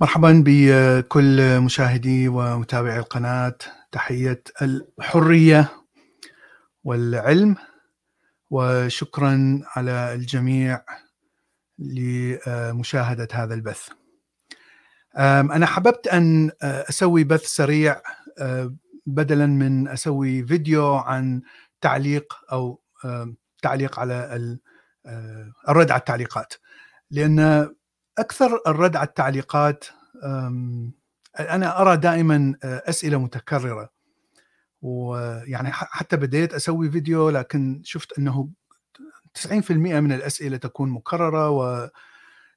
مرحبا بكل مشاهدي ومتابعي القناة. تحية الحرية والعلم وشكرا على الجميع لمشاهدة هذا البث. أنا حببت أن أسوي بث سريع بدلا من أسوي فيديو عن تعليق أو تعليق على الرد على التعليقات. لأن أكثر الرد على التعليقات أنا أرى دائما أسئلة متكررة. ويعني حتى بديت أسوي فيديو لكن شفت أنه 90% من الأسئلة تكون مكررة و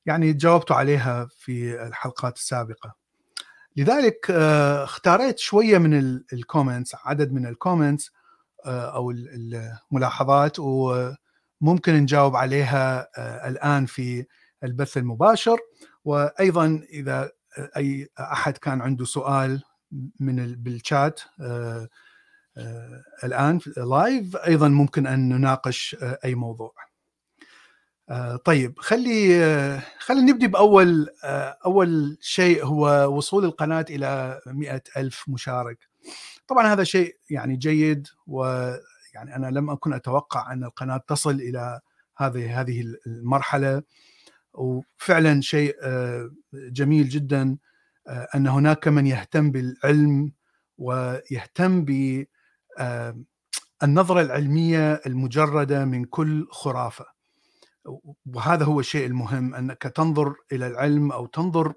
يعني جاوبت عليها في الحلقات السابقة. لذلك اختاريت شوية من ال comments عدد من ال comments أو الملاحظات وممكن نجاوب عليها الآن في البث المباشر وأيضا إذا أي أحد كان عنده سؤال من بالشات آه، آه، الآن لايف أيضا ممكن أن نناقش آه، أي موضوع. طيب خلي خلينا نبدي بأول أول شيء هو وصول القناة إلى مئة ألف مشارك. طبعا هذا شيء يعني جيد ويعني أنا لم أكن أتوقع أن القناة تصل إلى هذه هذه المرحلة وفعلا شيء آه، جميل جدا آه، أن هناك من يهتم بالعلم ويهتم ب آه، العلمية المجردة من كل خرافة. وهذا هو الشيء المهم أنك تنظر إلى العلم أو تنظر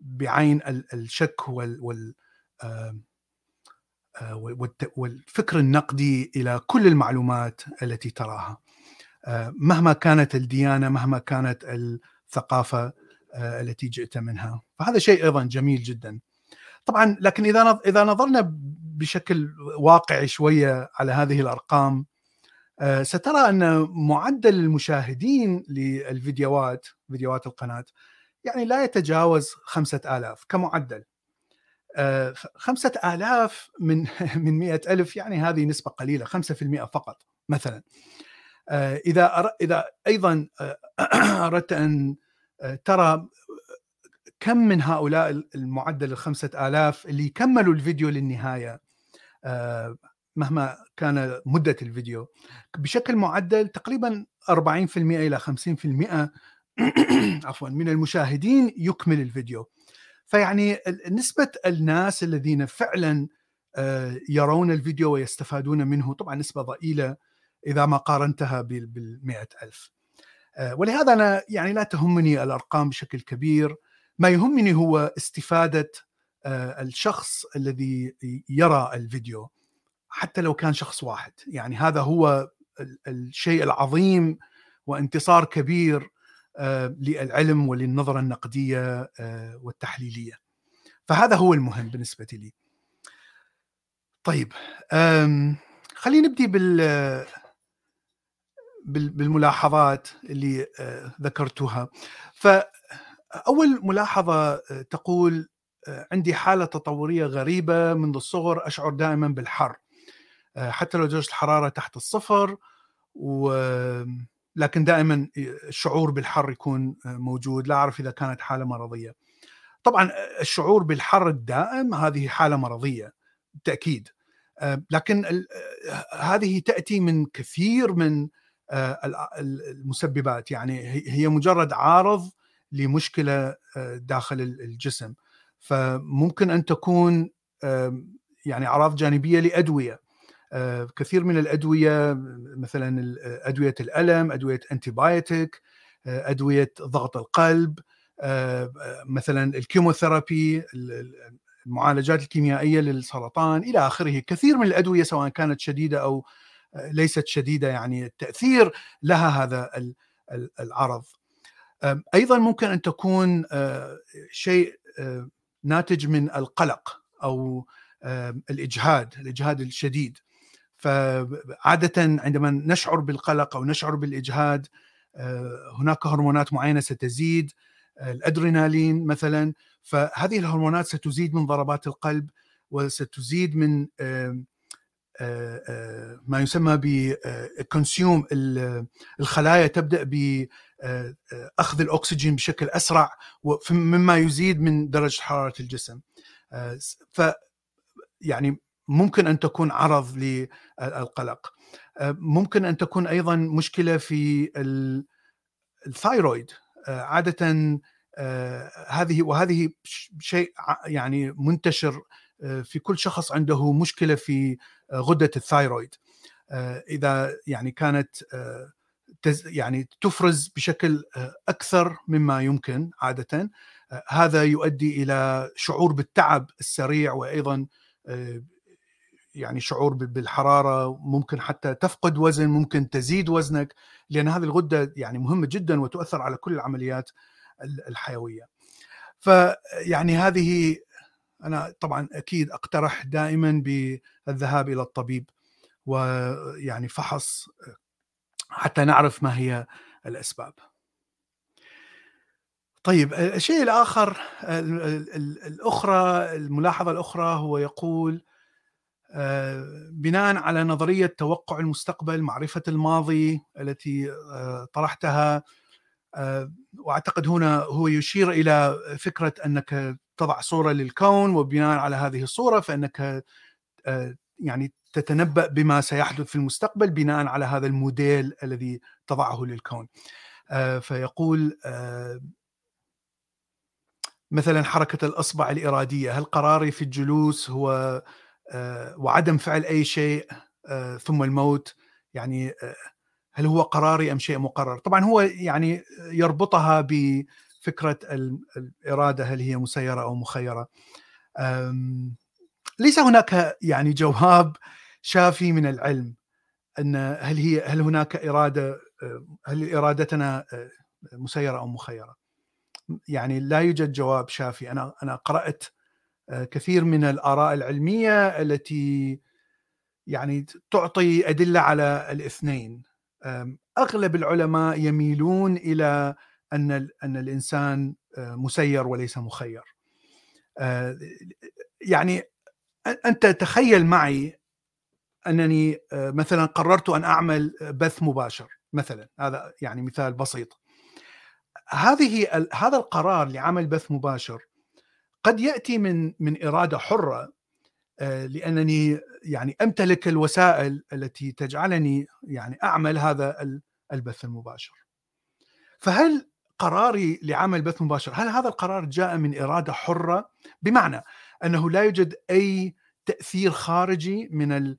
بعين الشك وال والفكر النقدي إلى كل المعلومات التي تراها. مهما كانت الديانة مهما كانت الثقافة آه، التي جئت منها. فهذا شيء أيضا جميل جدا. طبعا لكن إذا إذا نظرنا بشكل واقعي شوية على هذه الأرقام آه، سترى أن معدل المشاهدين للفيديوهات فيديوهات القناة يعني لا يتجاوز خمسة آلاف كمعدل. آه، خمسة آلاف من من مئة ألف يعني هذه خمسة في المئة فقط مثلا. إذا إذا أيضا أردت أن ترى كم من هؤلاء المعدل الخمسة آلاف اللي كملوا الفيديو للنهاية؟ آه، مهما كان مدة الفيديو. بشكل معدل تقريبا 40% إلى 50% عفوا من المشاهدين يكمل الفيديو. فيعني نسبة الناس الذين فعلا آه، يرون الفيديو ويستفادون منه طبعا نسبة ضئيلة إذا ما قارنتها بالمئة ألف. آه، ولهذا أنا يعني لا تهمني الأرقام بشكل كبير. ما يهمني هو استفادة آه، الشخص الذي يرى الفيديو حتى لو كان شخص واحد. يعني هذا هو الشيء العظيم وانتصار كبير آه، للعلم وللنظرة النقدية والتحليلية. فهذا هو المهم بالنسبة لي. طيب خلينا نبدي بال بالملاحظات اللي آه، ذكرتها. فأول ملاحظة آه، تقول آه، عندي حالة تطورية غريبة منذ الصغر أشعر دائما بالحر. حتى لو درجة الحرارة تحت الصفر و لكن دائما الشعور بالحر يكون موجود. لا أعرف إذا كانت حالة مرضية. طبعا الشعور بالحر الدائم هذه حالة مرضية بالتأكيد. لكن هذه تأتي من كثير من المسببات. يعني هي مجرد عارض لمشكلة آه، داخل الجسم. فممكن أن تكون يعني أعراض جانبية لأدوية. آه، كثير من الأدوية مثلا أدوية الألم أدوية antibiotic أدوية ضغط القلب مثلا ال chemotherapy المعالجات الكيميائية للسرطان إلى آخره. كثير من الأدوية سواء كانت شديدة أو ليست شديدة يعني التأثير لها هذا العرض. أيضا ممكن أن تكون آه، شيء آه، ناتج من القلق أو الإجهاد الإجهاد الشديد. فعادة عندما نشعر بالقلق أو نشعر بالإجهاد آه، هناك هرمونات معينة ستزيد الأدرينالين مثلا فهذه الهرمونات ستزيد من ضربات القلب وستزيد من ما يسمى بكونسيوم الخلايا تبدأ باخذ الأكسجين بشكل أسرع مما يزيد من درجة حرارة الجسم. ف يعني ممكن أن تكون عرض للقلق ممكن أن تكون أيضا مشكلة في الثايرويد. عادة هذه وهذه شيء يعني منتشر في كل شخص عنده مشكلة في غدة الثايرويد. إذا يعني كانت يعني تفرز بشكل أكثر مما يمكن عادة هذا يؤدي إلى شعور بالتعب السريع وأيضا يعني شعور بالحرارة ممكن حتى تفقد وزن ممكن تزيد وزنك لأن هذه الغدة يعني مهمة جدا وتؤثر على كل العمليات الحيوية. فيعني هذه أنا طبعا أكيد أقترح دائما بالذهاب إلى الطبيب ويعني فحص حتى نعرف ما هي الأسباب. طيب الشيء الآخر الأخرى الملاحظة الأخرى هو يقول بناء على نظرية توقع المستقبل معرفة الماضي التي طرحتها وأعتقد هنا هو يشير إلى فكرة أنك تضع صورة للكون وبناء على هذه الصورة فإنك آه، يعني تتنبأ بما سيحدث في المستقبل بناء على هذا الموديل الذي تضعه للكون. آه، فيقول آه، مثلا حركة الأصبع الإرادية هل قراري في الجلوس هو وعدم فعل أي شيء ثم الموت؟ يعني هل هو قراري أم شيء مقرر؟ طبعا هو يعني يربطها ب فكرة الإرادة هل هي مسيرة أو مخيرة. ليس هناك يعني جواب شافي من العلم أن هل هي هل هناك إرادة هل إرادتنا مسيرة أو مخيرة. يعني لا يوجد جواب شافي. أنا أنا قرأت كثير من الآراء العلمية التي يعني تعطي أدلة على الاثنين. أغلب العلماء يميلون إلى أن أن الإنسان آه، مسير وليس مخير. آه، يعني أنت تخيل معي أنني آه، مثلا قررت أن أعمل بث مباشر مثلا هذا يعني مثال بسيط. هذه هذا القرار لعمل بث مباشر قد يأتي من من إرادة حرة لأنني يعني أمتلك الوسائل التي تجعلني يعني أعمل هذا البث المباشر. فهل قراري لعمل بث مباشر. هل هذا القرار جاء من إرادة حرة؟ بمعنى أنه لا يوجد أي تأثير خارجي من ال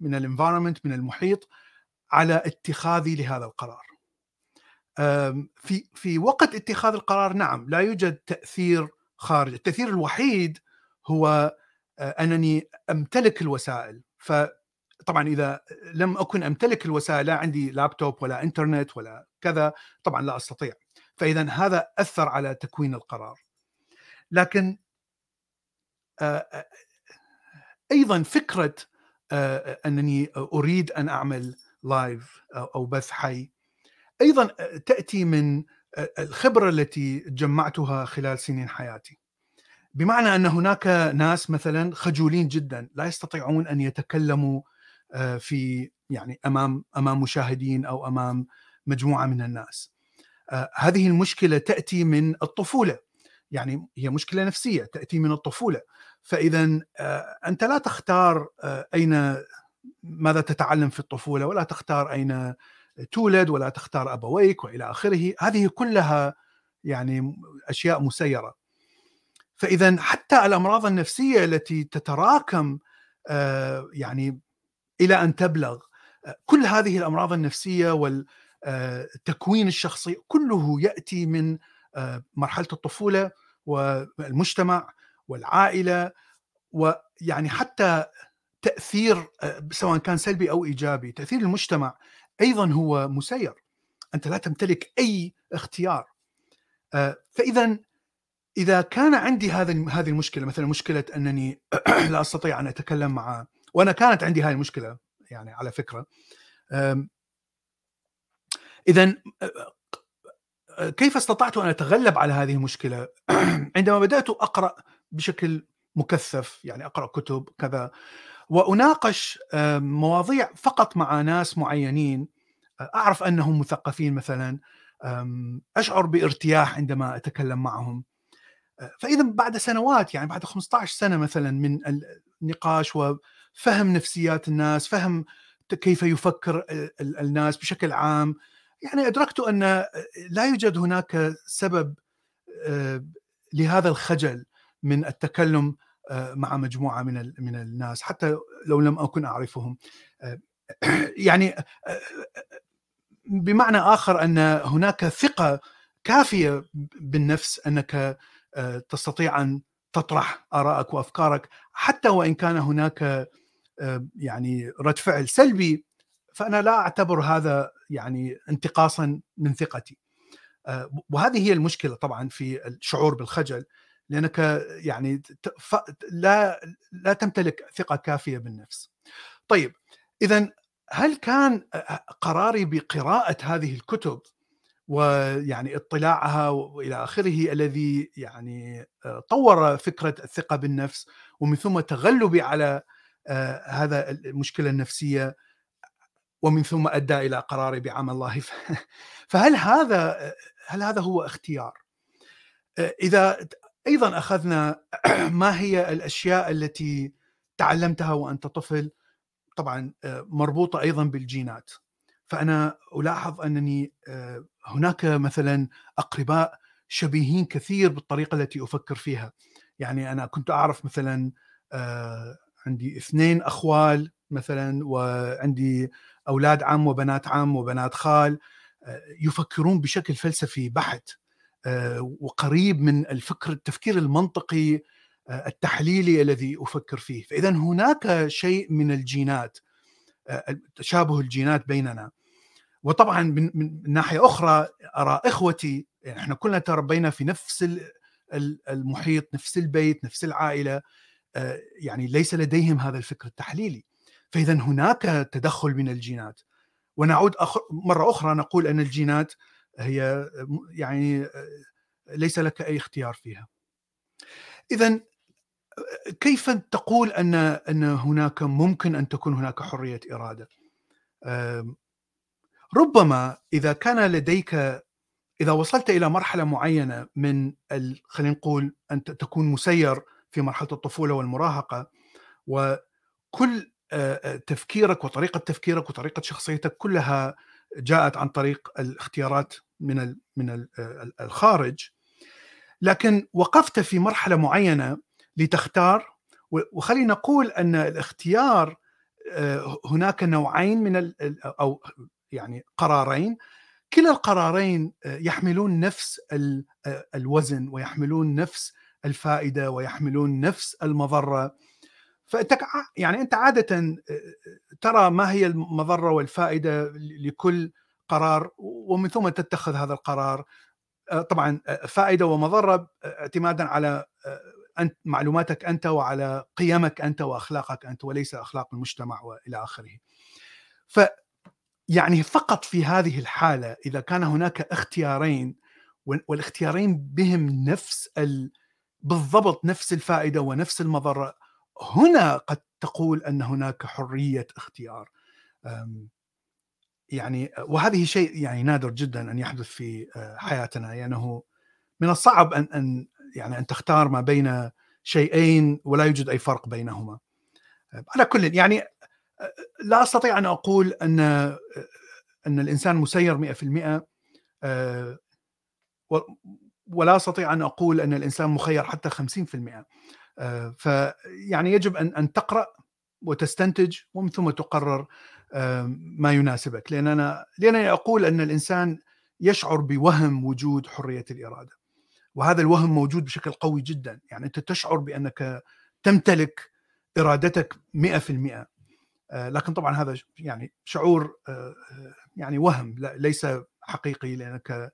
من الانفايرمنت من المحيط على اتخاذي لهذا القرار. في في وقت اتخاذ القرار نعم لا يوجد تأثير خارج التأثير الوحيد هو أنني أمتلك الوسائل. فطبعا إذا لم أكن أمتلك الوسائل لا عندي لابتوب ولا انترنت ولا كذا طبعا لا أستطيع. فاذا هذا أثر على تكوين القرار. لكن أيضا فكرة أنني أريد أن أعمل لايف أو بث حي أيضا تأتي من الخبرة التي جمعتها خلال سنين حياتي. بمعنى أن هناك ناس مثلا خجولين جدا لا يستطيعون أن يتكلموا في يعني أمام أمام مشاهدين أو أمام مجموعة من الناس. آه، هذه المشكلة تأتي من الطفولة. يعني هي مشكلة نفسية تأتي من الطفولة. فاذا آه، أنت لا تختار آه، أين ماذا تتعلم في الطفولة ولا تختار أين تولد ولا تختار أبويك وإلى آخره. هذه كلها يعني أشياء مسيرة. فاذا حتى الأمراض النفسية التي تتراكم يعني إلى أن تبلغ. كل هذه الأمراض النفسية وال تكوين الشخصيه كله يأتي من آه، مرحلة الطفولة والمجتمع والعائلة ويعني حتى تأثير آه، سواء كان سلبي أو إيجابي تأثير المجتمع أيضا هو مسير. أنت لا تمتلك أي اختيار. آه، فاذا إذا كان عندي هذا هذه المشكلة مثلا مشكلة أنني لا أستطيع أن أتكلم مع وأنا كانت عندي هذه المشكلة يعني على فكرة اذا كيف استطعت أن أتغلب على هذه المشكلة؟ عندما بدأت أقرأ بشكل مكثف يعني أقرأ كتب كذا وأناقش مواضيع فقط مع ناس معينين أعرف أنهم مثقفين مثلا أشعر بارتياح عندما أتكلم معهم فإذا بعد سنوات يعني بعد 15 سنة مثلا من النقاش وفهم نفسيات الناس فهم كيف يفكر الناس بشكل عام. يعني أدركت أن لا يوجد هناك سبب لهذا الخجل من التكلم مع مجموعة من من الناس حتى لو لم أكن أعرفهم. يعني بمعنى آخر أن هناك ثقة كافية بالنفس أنك تستطيع أن تطرح آرائك وأفكارك حتى وإن كان هناك يعني رد فعل سلبي فأنا لا أعتبر هذا يعني انتقاصا من ثقتي وهذه هي المشكلة طبعا في الشعور بالخجل لأنك يعني لا لا تمتلك ثقة كافية بالنفس. طيب اذا هل كان قراري بقراءة هذه الكتب ويعني اطلاعها وإلى آخره الذي يعني طور فكرة الثقة بالنفس ومن ثم تغلبي على هذا المشكلة النفسية ومن ثم أدى إلى قراري بعمل الله. فهل هذا هل هذا هو اختيار؟ إذا أيضا أخذنا ما هي الأشياء التي تعلمتها وأنت طفل؟ طبعا مربوطة أيضا بالجينات. فأنا ألاحظ أنني هناك مثلا أقرباء شبيهين كثير بالطريقة التي أفكر فيها. يعني أنا كنت أعرف مثلا عندي اثنين أخوال مثلا وعندي أولاد عم وبنات عم وبنات خال يفكرون بشكل فلسفي بحت وقريب من الفكر التفكير المنطقي التحليلي الذي أفكر فيه. فاذا هناك شيء من الجينات تشابه الجينات بيننا. وطبعا من ناحية أخرى ارى إخوتي يعني إحنا كلنا تربينا في نفس المحيط نفس البيت نفس العائلة. يعني ليس لديهم هذا الفكر التحليلي فاذا هناك تدخل من الجينات ونعود مرة أخرى نقول أن الجينات هي يعني ليس لك أي اختيار فيها. اذا كيف تقول أن أن هناك ممكن أن تكون هناك حرية إرادة؟ ربما إذا كان لديك إذا وصلت إلى مرحلة معينة من خلينا نقول أن تكون مسير في مرحلة الطفولة والمراهقة وكل تفكيرك وطريقة تفكيرك وطريقة شخصيتك كلها جاءت عن طريق الاختيارات من من الخارج. لكن وقفت في مرحلة معينة لتختار وخلينا نقول أن الاختيار هناك نوعين من أو يعني قرارين. كلا القرارين يحملون نفس الوزن ويحملون نفس الفائدة ويحملون نفس المضرة فانت يعني أنت عادة ترى ما هي المضرة والفائدة لكل قرار ومن ثم تتخذ هذا القرار طبعا فائدة ومضرة اعتمادا على أنت معلوماتك أنت وعلى قيمك أنت وأخلاقك أنت وليس أخلاق المجتمع وإلى آخره. ف يعني فقط في هذه الحالة إذا كان هناك اختيارين والاختيارين بهم نفس ال... بالضبط نفس الفائدة ونفس المضرة. هنا قد تقول أن هناك حرية اختيار. يعني وهذه شيء يعني نادر جدا أن يحدث في حياتنا. لأنه يعني من الصعب أن أن يعني أن تختار ما بين شيئين ولا يوجد أي فرق بينهما. على كل يعني لا أستطيع أن أقول أن أن الإنسان مسير 100% ولا أستطيع أن أقول أن الإنسان مخير حتى 50% آه، فيعني يجب أن أن تقرأ وتستنتج ومن ثم تقرر ما يناسبك. لأن أنا لأنني أقول أن الإنسان يشعر بوهم وجود حرية الإرادة. وهذا الوهم موجود بشكل قوي جدا. يعني أنت تشعر بأنك تمتلك إرادتك 100% آه، لكن طبعا هذا يعني شعور آه، يعني وهم ليس حقيقي لأنك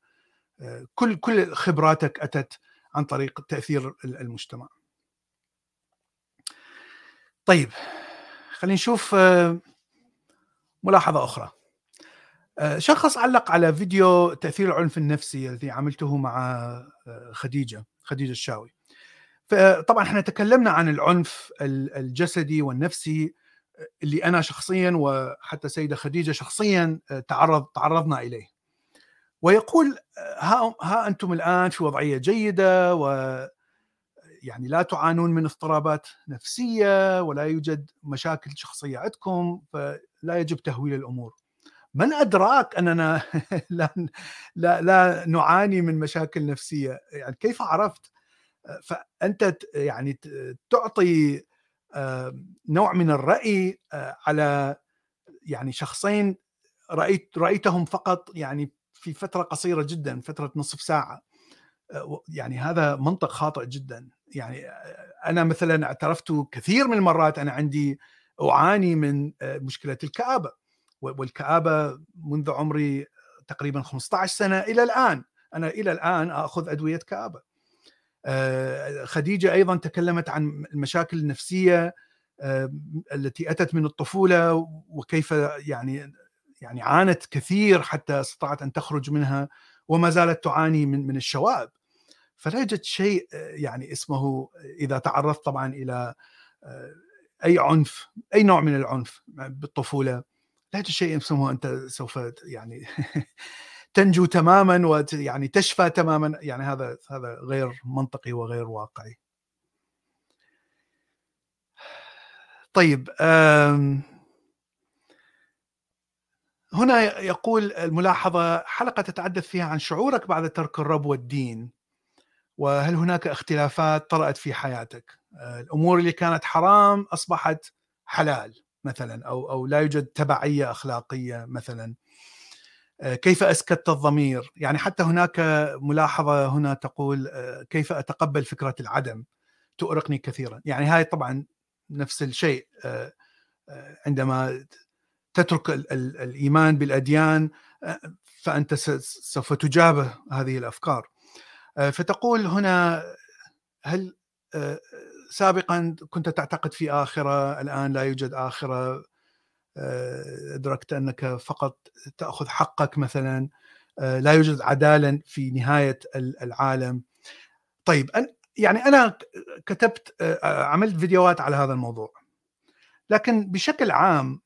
كل كل خبراتك أتت عن طريق تأثير المجتمع. طيب خلينا نشوف آه، ملاحظة أخرى. آه، شخص علق على فيديو تأثير العنف النفسي الذي عملته مع آه، خديجة خديجة الشاوي. فطبعا إحنا تكلمنا عن العنف الجسدي والنفسي اللي أنا شخصيا وحتى سيدة خديجة شخصيا تعرض تعرضنا إليه. ويقول ها ها أنتم الآن في وضعية جيدة و يعني لا تعانون من اضطرابات نفسية ولا يوجد مشاكل شخصية عندكم فلا يجب تهويل الأمور. من أدراك أننا لا لا لا نعاني من مشاكل نفسية؟ يعني كيف عرفت؟ فأنت يعني تعطي نوع من الرأي على يعني شخصين رأيت رأيتهم فقط يعني في فترة قصيرة جدا فترة نصف ساعة. يعني هذا منطق خاطئ جدا. يعني أنا مثلا اعترفت كثير من المرات أنا عندي أعاني من مشكلة الكآبة. والكآبة منذ عمري تقريبا 15 سنة إلى الآن. أنا إلى الآن آخذ أدوية كآبة. خديجة أيضا تكلمت عن المشاكل النفسية التي أتت من الطفولة وكيف يعني يعني عانت كثير حتى استطاعت أن تخرج منها وما زالت تعاني من من الشوائب فلا يوجد شيء يعني اسمه إذا تعرضت طبعا إلى أي عنف أي نوع من العنف بالطفولة لا يوجد شيء اسمه أنت سوف يعني تنجو تماما ويعني تشفى تماما يعني هذا هذا غير منطقي وغير واقعي. طيب هنا يقول الملاحظة حلقة تتحدث فيها عن شعورك بعد ترك الرب والدين وهل هناك اختلافات طرأت في حياتك؟ آه، الأمور اللي كانت حرام أصبحت حلال مثلا أو, أو لا يوجد تبعية أخلاقية مثلا. آه، كيف أسكت الضمير؟ يعني حتى هناك ملاحظة هنا تقول آه، كيف أتقبل فكرة العدم؟ تؤرقني كثيرا. يعني هاي طبعا نفس الشيء عندما تترك الإيمان بالأديان فأنت سوف تجابه هذه الأفكار. فتقول هنا هل سابقا كنت تعتقد في آخرة الآن لا يوجد آخرة آه، أدركت أنك فقط تأخذ حقك مثلا آه، لا يوجد عداله في نهاية العالم. طيب يعني أنا كتبت آه، عملت فيديوهات على هذا الموضوع. لكن بشكل عام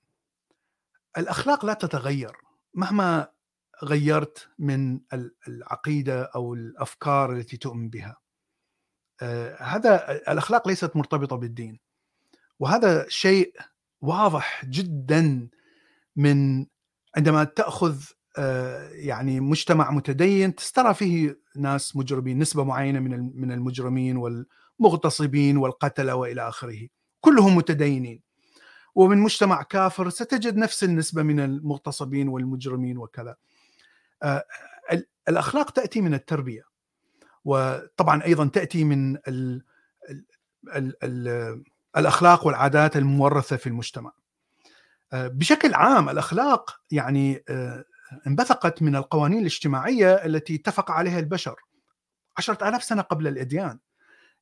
الأخلاق لا تتغير. مهما غيرت من العقيدة أو الأفكار التي تؤمن بها. هذا الأخلاق ليست مرتبطة بالدين. وهذا شيء واضح جدا من عندما تأخذ آه، يعني مجتمع متدين ترى فيه ناس مجرمين نسبة معينة من من المجرمين والمغتصبين والقتلة وإلى آخره. كلهم متدينين. ومن مجتمع كافر ستجد نفس النسبة من المغتصبين والمجرمين وكذا آه، الأخلاق تأتي من التربية وطبعا أيضا تأتي من ال ال ال الأخلاق والعادات المورثة في المجتمع. آه، بشكل عام الأخلاق يعني آه، انبثقت من القوانين الاجتماعية التي اتفق عليها البشر عشرة آلاف سنة قبل الأديان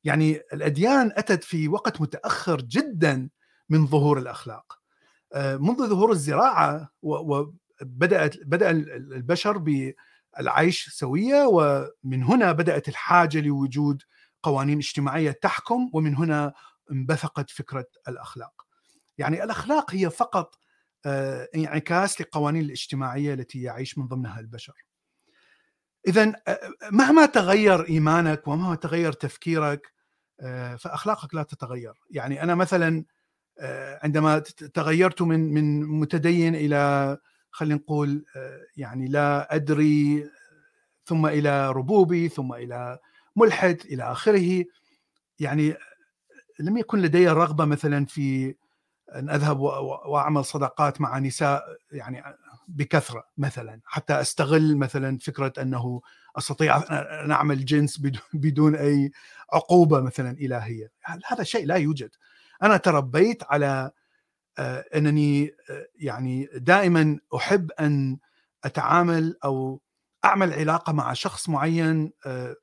يعني الأديان أتت في وقت متأخر جدا من ظهور الأخلاق آه، منذ ظهور الزراعة وبدأت بدأ البشر بالعيش سوية ومن هنا بدأت الحاجة لوجود قوانين اجتماعية تحكم ومن هنا انبثقت فكرة الأخلاق. يعني الأخلاق هي فقط آه، انعكاس للقوانين الاجتماعية التي يعيش من ضمنها البشر. اذا آه، مهما تغير إيمانك ومهما تغير تفكيرك فأخلاقك لا تتغير، يعني أنا مثلا عندما تغيرت من من متدين إلى خلينا نقول يعني لا أدري ثم إلى ربوبي ثم إلى ملحد إلى آخره. يعني لم يكن لدي الرغبه مثلا في أن أذهب وأعمل صداقات مع نساء يعني بكثرة مثلا حتى أستغل مثلا فكرة أنه أستطيع ان أعمل جنس بدون أي عقوبة مثلا إلهية. هذا شيء لا يوجد. أنا تربيت على آه، إنني آه، يعني دائما أحب أن أتعامل أو أعمل علاقة مع شخص معين آه،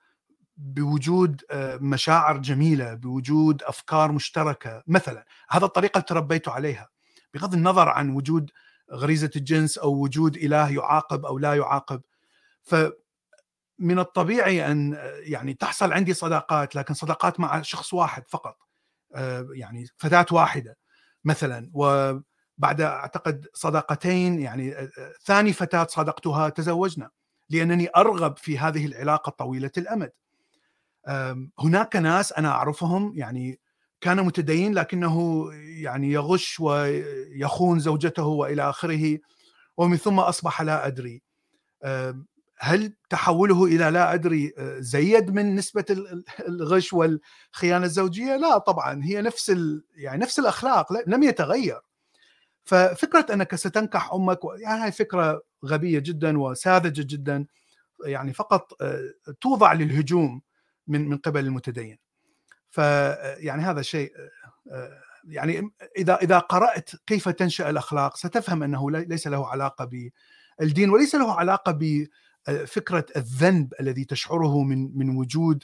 بوجود مشاعر جميلة بوجود أفكار مشتركة. مثلا هذا الطريقة اللي تربيت عليها. بغض النظر عن وجود غريزة الجنس أو وجود إله يعاقب أو لا يعاقب. ف من الطبيعي أن يعني تحصل عندي صداقات لكن صداقات مع شخص واحد فقط. يعني فتاة واحدة مثلا و بعد أعتقد صداقتين يعني ثاني فتاة صادقتها تزوجنا لأنني أرغب في هذه العلاقة طويلة الأمد. هناك ناس أنا أعرفهم يعني كان متدين لكنه يعني يغش ويخون زوجته وإلى آخره ومن ثم أصبح لا أدري هل تحوله إلى لا أدري زيد من نسبة الغش والخيانه الزوجية؟ لا طبعا هي نفس يعني نفس الأخلاق لم يتغير. ففكرة أنك ستنكح أمك يعني هاي فكرة غبية جدا وساذجة جدا يعني فقط توضع للهجوم من من قبل المتدين. فيعني هذا شيء يعني إذا إذا قرأت كيف تنشأ الأخلاق ستفهم أنه ليس له علاقة بالدين وليس له علاقة بفكره الذنب الذي تشعره من من وجود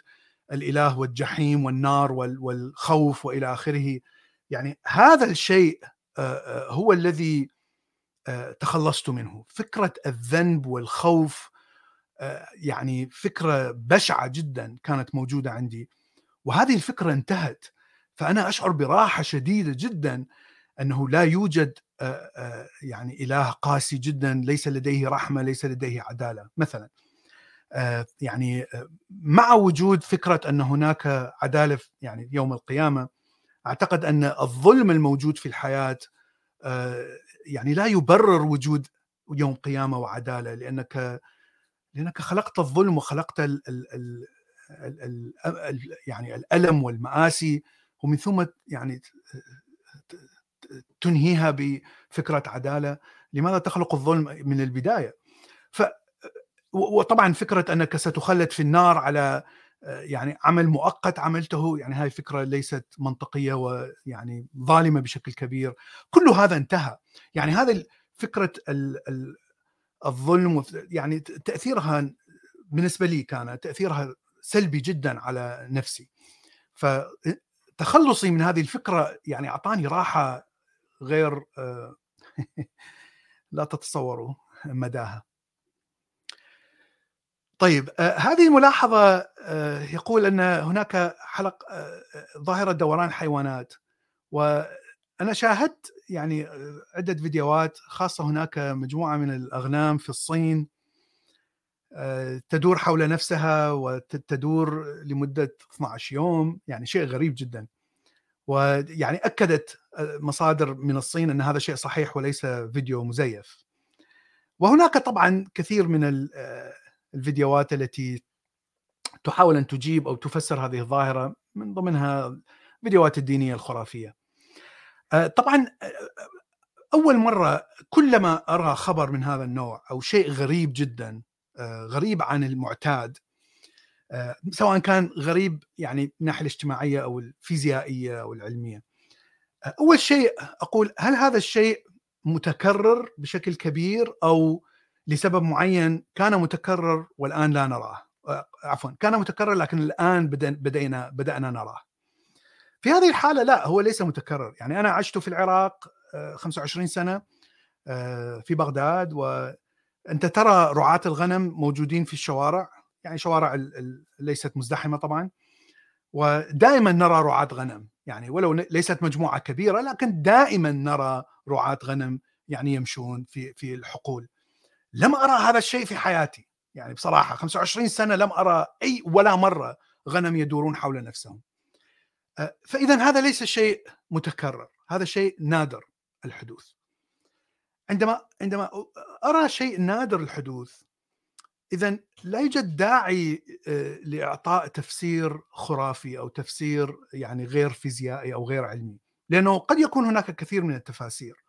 الإله والجحيم والنار والخوف وإلى آخره. يعني هذا الشيء هو الذي تخلصت منه. فكرة الذنب والخوف يعني فكرة بشعة جدا كانت موجودة عندي. وهذه الفكرة انتهت. فأنا أشعر براحة شديدة جدا أنه لا يوجد يعني إله قاسي جدا ليس لديه رحمة ليس لديه عدالة مثلا. يعني مع وجود فكرة أن هناك عدالة يعني يوم القيامة أعتقد أن الظلم الموجود في الحياة يعني لا يبرر وجود يوم قيامة وعدالة لأنك لأنك خلقت الظلم وخلقت ال ال ال ال يعني الألم والمآسي ومن ثم يعني تنهيها بفكرة عدالة لماذا تخلق الظلم من البداية؟ ف وطبعا فكرة أنك ستخلد في النار على يعني عمل مؤقت عملته يعني هاي فكرة ليست منطقية ويعني ظالمة بشكل كبير. كل هذا انتهى. يعني هذا فكرة الظلم يعني تأثيرها بالنسبة لي كان تأثيرها سلبي جدا على نفسي. فتخلصي من هذه الفكرة يعني أعطاني راحة غير لا تتصوروا مداها. طيب هذه الملاحظة يقول أن هناك حلق ظاهرة دوران الحيوانات وأنا شاهدت يعني عدة فيديوهات خاصة هناك مجموعة من الأغنام في الصين تدور حول نفسها وتدور لمدة 12 يوم يعني شيء غريب جدا ويعني أكدت مصادر من الصين أن هذا شيء صحيح وليس فيديو مزيف وهناك طبعا كثير من الفيديوهات التي تحاول أن تجيب أو تفسر هذه الظاهرة من ضمنها فيديوهات الدينية الخرافية. طبعا أول مرة كلما أرى خبر من هذا النوع أو شيء غريب جدا غريب عن المعتاد سواء كان غريب يعني من الناحية الاجتماعية أو الفيزيائية أو العلمية. أول شيء أقول هل هذا الشيء متكرر بشكل كبير أو لسبب معين كان متكرر والآن لا نراه؟ عفوا كان متكرر لكن الآن بدينا بدأنا نراه. في هذه الحالة لا هو ليس متكرر. يعني أنا عشت في العراق 25 سنة في بغداد وانت ترى رعاة الغنم موجودين في الشوارع. يعني شوارع ليست مزدحمة طبعا. ودائما نرى رعاة غنم. يعني ولو ليست مجموعة كبيرة لكن دائما نرى رعاة غنم يعني يمشون في في الحقول. لم أرى هذا الشيء في حياتي. يعني بصراحة 25 سنة لم أرى أي ولا مرة غنم يدورون حول نفسهم. فاذا هذا ليس شيء متكرر. هذا شيء نادر الحدوث. عندما عندما أرى شيء نادر الحدوث اذا لا يوجد داعي لإعطاء تفسير خرافي أو تفسير يعني غير فيزيائي أو غير علمي لأنه قد يكون هناك كثير من التفاسير.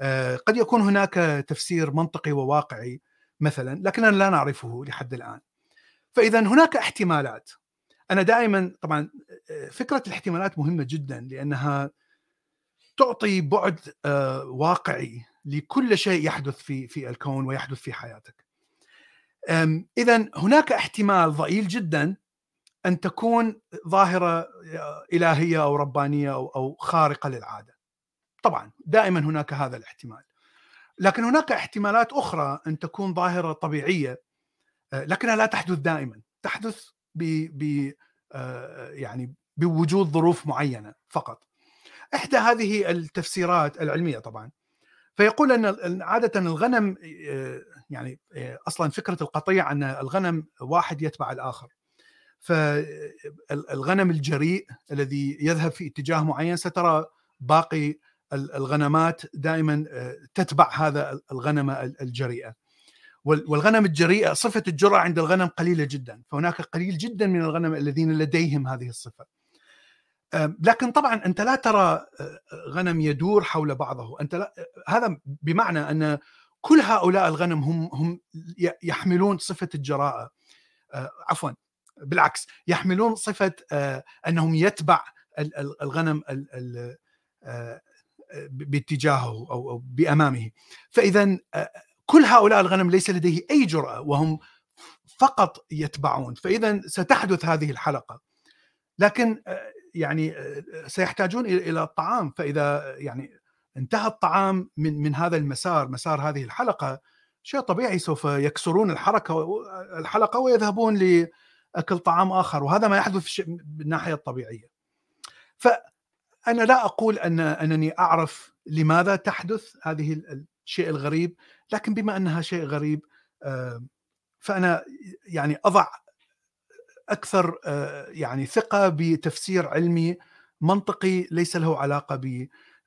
آه، قد يكون هناك تفسير منطقي وواقعي مثلا لكننا لا نعرفه لحد الآن. فاذا هناك احتمالات. أنا دائما طبعا آه، فكرة الاحتمالات مهمة جدا لأنها تعطي بعد آه، واقعي لكل شيء يحدث في في الكون ويحدث في حياتك. اذا هناك احتمال ضئيل جدا أن تكون ظاهرة إلهية أو ربانية أو خارقة للعادة. طبعا دائما هناك هذا الاحتمال. لكن هناك احتمالات أخرى أن تكون ظاهرة طبيعية آه، لكنها لا تحدث دائما. تحدث ب ب آه، يعني بوجود ظروف معينة فقط. إحدى هذه التفسيرات العلمية طبعا فيقول أن عادة الغنم يعني أصلا فكرة القطيع أن الغنم واحد يتبع الآخر. فالغنم الجريء الذي يذهب في اتجاه معين سترى باقي الغنمات دائما تتبع هذا الغنمه الجريئه والغنم الجريئه صفة الجرأة عند الغنم قليلة جدا. فهناك قليل جدا من الغنم الذين لديهم هذه الصفة. لكن طبعا أنت لا ترى غنم يدور حول بعضه. أنت لا هذا بمعنى أن كل هؤلاء الغنم هم هم يحملون صفة الجراءة عفوا بالعكس يحملون صفة أنهم يتبع الغنم باتجاهه أو بأمامه. فاذا كل هؤلاء الغنم ليس لديه أي جرأة وهم فقط يتبعون. فاذا ستحدث هذه الحلقة. لكن يعني سيحتاجون إلى الطعام. فإذا يعني انتهى الطعام من من هذا المسار مسار هذه الحلقة شيء طبيعي سوف يكسرون الحركة الحلقة ويذهبون لأكل طعام آخر وهذا ما يحدث بالناحية الطبيعية. فأنا لا أقول أن أنني أعرف لماذا تحدث هذه الشيء الغريب لكن بما أنها شيء غريب فأنا يعني أضع أكثر يعني ثقة بتفسير علمي منطقي ليس له علاقة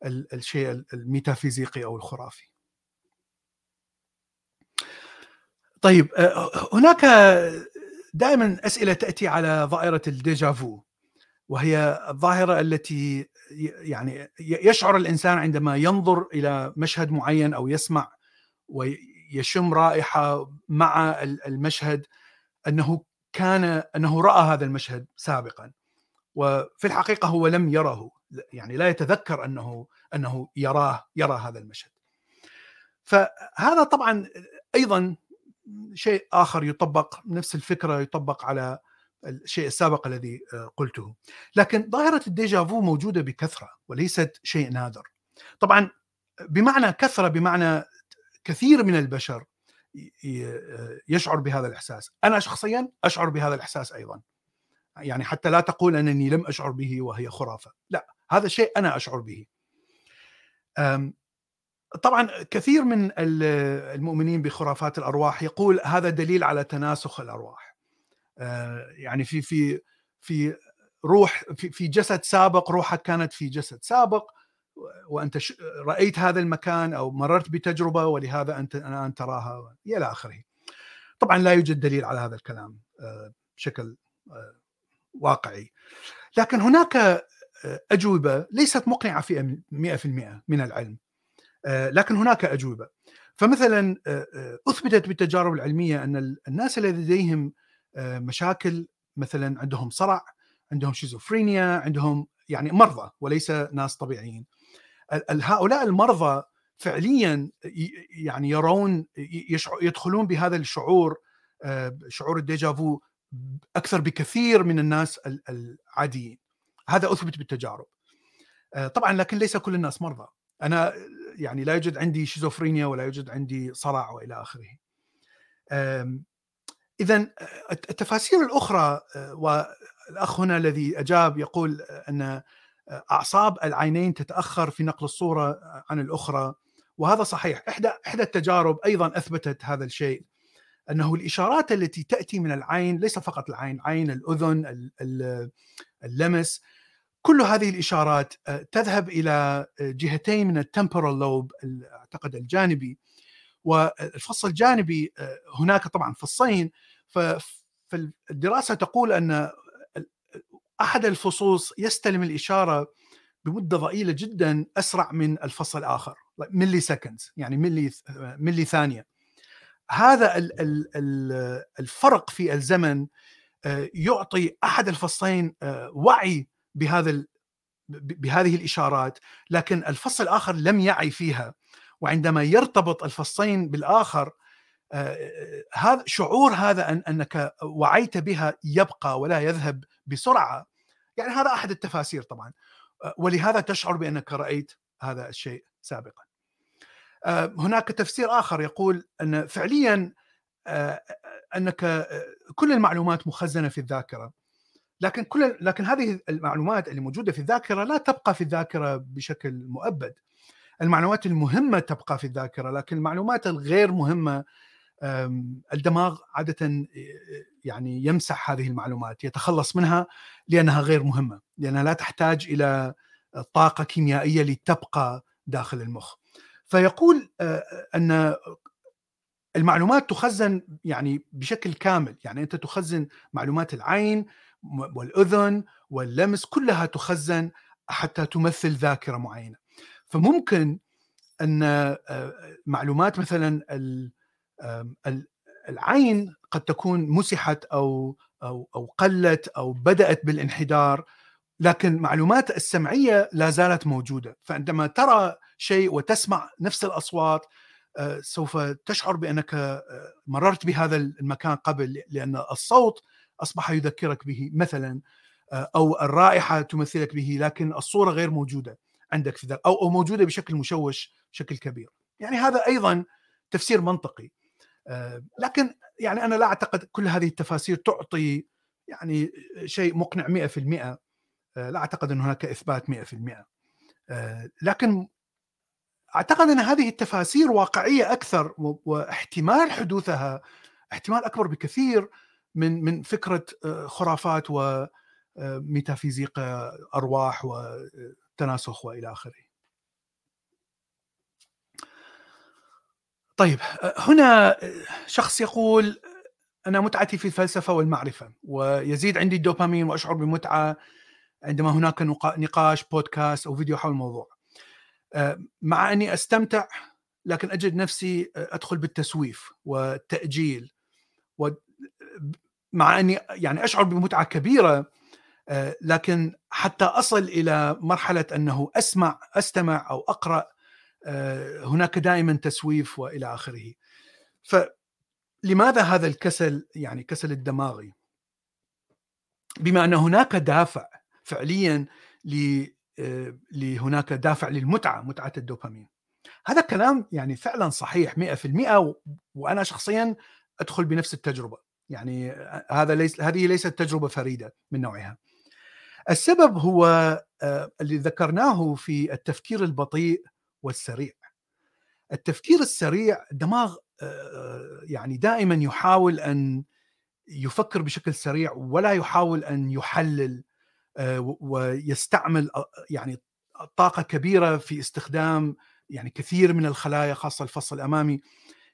بالشيء الميتافيزيقي أو الخرافي. طيب هناك دائما أسئلة تأتي على ظاهره ال déjà vu وهي الظاهرة التي يعني يشعر الإنسان عندما ينظر إلى مشهد معين أو يسمع ويشم رائحة مع المشهد أنه كان أنه رأى هذا المشهد سابقا وفي الحقيقة هو لم يره يعني لا يتذكر أنه أنه يراه يرى هذا المشهد. فهذا طبعا أيضا شيء آخر يطبق نفس الفكرة يطبق على الشيء السابق الذي قلته. لكن ظاهرة الديجافو موجودة بكثرة وليست شيء نادر. طبعا بمعنى كثرة بمعنى كثير من البشر يشعر بهذا الإحساس. أنا شخصيا أشعر بهذا الإحساس أيضا. يعني حتى لا تقول أنني لم أشعر به وهي خرافة. لا. هذا شيء أنا أشعر به طبعا كثير من المؤمنين بخرافات الأرواح يقول هذا دليل على تناسخ الأرواح آه، يعني في في في روح في, جسد سابق روحك كانت في جسد سابق وأنت رأيت هذا المكان أو مررت بتجربة ولهذا أنت الآن تراها إلى آخره. طبعا لا يوجد دليل على هذا الكلام آه، بشكل آه، واقعي. لكن هناك أجوبة ليست مقنعة في 100% من العلم. لكن هناك أجوبة. فمثلا أثبتت بالتجارب العلمية أن الناس الذين لديهم مشاكل مثلا عندهم صرع، عندهم شيزوفرينيا، عندهم يعني مرضى وليس ناس طبيعيين. هؤلاء المرضى فعليا يعني يرون يدخلون بهذا الشعور آه، شعور الديجافو أكثر بكثير من الناس العاديين هذا أثبت بالتجارب. آه، طبعا لكن ليس كل الناس مرضى. أنا يعني لا يوجد عندي شيزوفرينيا ولا يوجد عندي صرع وإلى آخره. اذا التفاسير الأخرى آه، والأخ هنا الذي أجاب يقول أن أعصاب العينين تتأخر في نقل الصورة عن الأخرى وهذا صحيح. إحدى إحدى التجارب أيضا أثبتت هذا الشيء. أنه الإشارات التي تأتي من العين ليس فقط العين عين الأذن اللمس كل هذه الإشارات آه، تذهب إلى جهتين من التمبورال لوب أعتقد الجانبي. والفص الجانبي آه، هناك طبعا فصين. فالدراسة تقول أن أحد الفصوص يستلم الإشارة بمدة ضئيلة جدا أسرع من الفصل الآخر ملي سكندز يعني ملي ملي ثانية هذا الفرق في الزمن آه، يعطي أحد الفصلين آه، وعي بهذا بهذه الإشارات لكن الفصل الآخر لم يعي فيها وعندما يرتبط الفصين بالآخر آه، هذا شعور هذا أن أنك وعيت بها يبقى ولا يذهب بسرعة. يعني هذا أحد التفاسير طبعا. ولهذا تشعر بأنك رأيت هذا الشيء سابقا. هناك تفسير آخر يقول أن فعليا أنك كل المعلومات مخزنة في الذاكرة. لكن كل لكن هذه المعلومات اللي موجودة في الذاكرة لا تبقى في الذاكرة بشكل مؤبد. المعلومات المهمة تبقى في الذاكرة لكن المعلومات الغير مهمة الدماغ عادة يعني يمسح هذه المعلومات يتخلص منها لأنها غير مهمة لأنها لا تحتاج إلى طاقة كيميائية لتبقى داخل المخ. فيقول أن المعلومات تخزن يعني بشكل كامل. يعني أنت تخزن معلومات العين والأذن واللمس كلها تخزن حتى تمثل ذاكرة معينة. فممكن أن معلومات مثلا العين قد تكون مسحت أو أو أو قلت أو بدأت بالانحدار. لكن معلومات السمعية لا زالت موجودة. فعندما ترى شيء وتسمع نفس الأصوات آه، سوف تشعر بأنك آه، مررت بهذا المكان قبل لأن الصوت أصبح يذكرك به مثلا آه، أو الرائحة تمثلك به لكن الصورة غير موجودة عندك في ذلك أو موجودة بشكل مشوش بشكل كبير. يعني هذا أيضا تفسير منطقي. لكن يعني أنا لا أعتقد كل هذه التفاسير تعطي يعني شيء مقنع 100% لا أعتقد أن هناك إثبات 100% لكن أعتقد أن هذه التفاسير واقعية أكثر واحتمال حدوثها احتمال أكبر بكثير من من فكرة آه، خرافات وميتافيزيق آه، أرواح وتناسخ وإلى آخره. طيب آه، هنا شخص يقول أنا متعتي في الفلسفة والمعرفة ويزيد عندي الدوبامين وأشعر بمتعة عندما هناك نقاش بودكاست أو فيديو حول الموضوع. آه، مع أني أستمتع لكن أجد نفسي آه، أدخل بالتسويف والتأجيل مع أني يعني أشعر بمتعة كبيرة آه، لكن حتى أصل إلى مرحلة أنه أسمع أستمع أو أقرأ هناك دائما تسويف وإلى آخره. فلماذا هذا الكسل يعني كسل الدماغي؟ بما أن هناك دافع فعليا لهناك دافع للمتعة متعة الدوبامين. هذا الكلام يعني فعلا صحيح 100% وأنا شخصيا أدخل بنفس التجربة. يعني هذا ليس هذه ليست تجربة فريدة من نوعها. السبب هو آه، اللي ذكرناه في التفكير البطيء والسريع. التفكير السريع الدماغ آه، يعني دائما يحاول أن يفكر بشكل سريع ولا يحاول أن يحلل آه، ويستعمل آه، يعني طاقة كبيرة في استخدام يعني كثير من الخلايا خاصة الفص الأمامي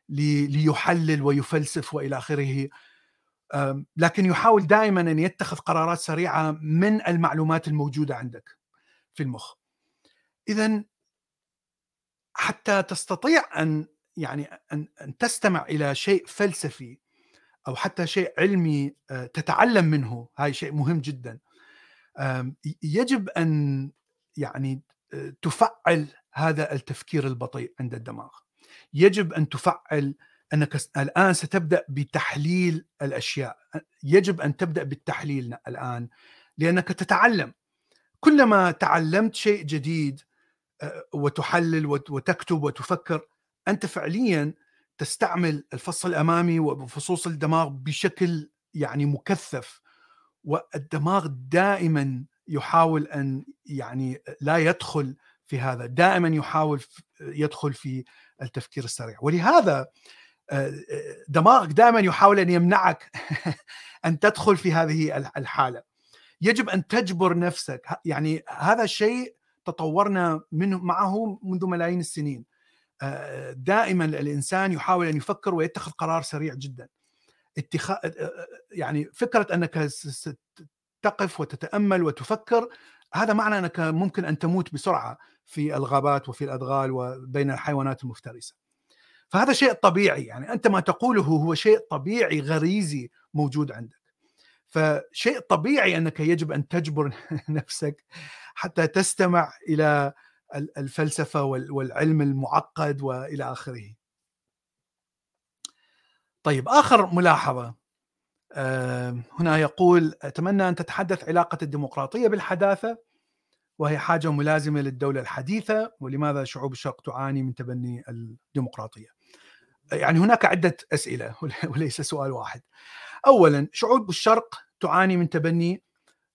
ليحلل ويفلسف وإلى آخره. لكن يحاول دائما أن يتخذ قرارات سريعة من المعلومات الموجودة عندك في المخ. إذا حتى تستطيع أن يعني أن, أن تستمع إلى شيء فلسفي أو حتى شيء علمي آه، تتعلم منه هاي شيء مهم جدا. يجب أن يعني آه، تفعل هذا التفكير البطيء عند الدماغ. يجب أن تفعل أنك الآن ستبدأ بتحليل الأشياء. يجب أن تبدأ بالتحليل الآن لأنك تتعلم. كلما تعلمت شيء جديد آه، وتحلل وتكتب وتفكر أنت فعليا تستعمل الفص الأمامي وفصوص الدماغ بشكل يعني مكثف. والدماغ دائما يحاول أن يعني لا يدخل في هذا دائما يحاول يدخل في التفكير السريع. ولهذا آه، دماغك دائما يحاول أن يمنعك أن تدخل في هذه الحالة. يجب أن تجبر نفسك. يعني هذا الشيء تطورنا منه معه منذ ملايين السنين. آه، دائما الإنسان يحاول أن يفكر ويتخذ قرار سريع جدا. اتخاذ يعني فكرة أنك تقف وتتأمل وتفكر هذا معنى أنك ممكن أن تموت بسرعة في الغابات وفي الأدغال وبين الحيوانات المفترسة. فهذا شيء طبيعي يعني أنت ما تقوله هو شيء طبيعي غريزي موجود عندك. فشيء طبيعي أنك يجب أن تجبر نفسك حتى تستمع إلى الفلسفة والعلم المعقد وإلى آخره. طيب آخر ملاحظة هنا يقول أتمنى أن تتحدث علاقة الديمقراطية بالحداثة وهي حاجة ملازمة للدولة الحديثة ولماذا شعوب الشرق تعاني من تبني الديمقراطية؟ يعني هناك عدة أسئلة وليس سؤال واحد. اولا شعوب الشرق تعاني من تبني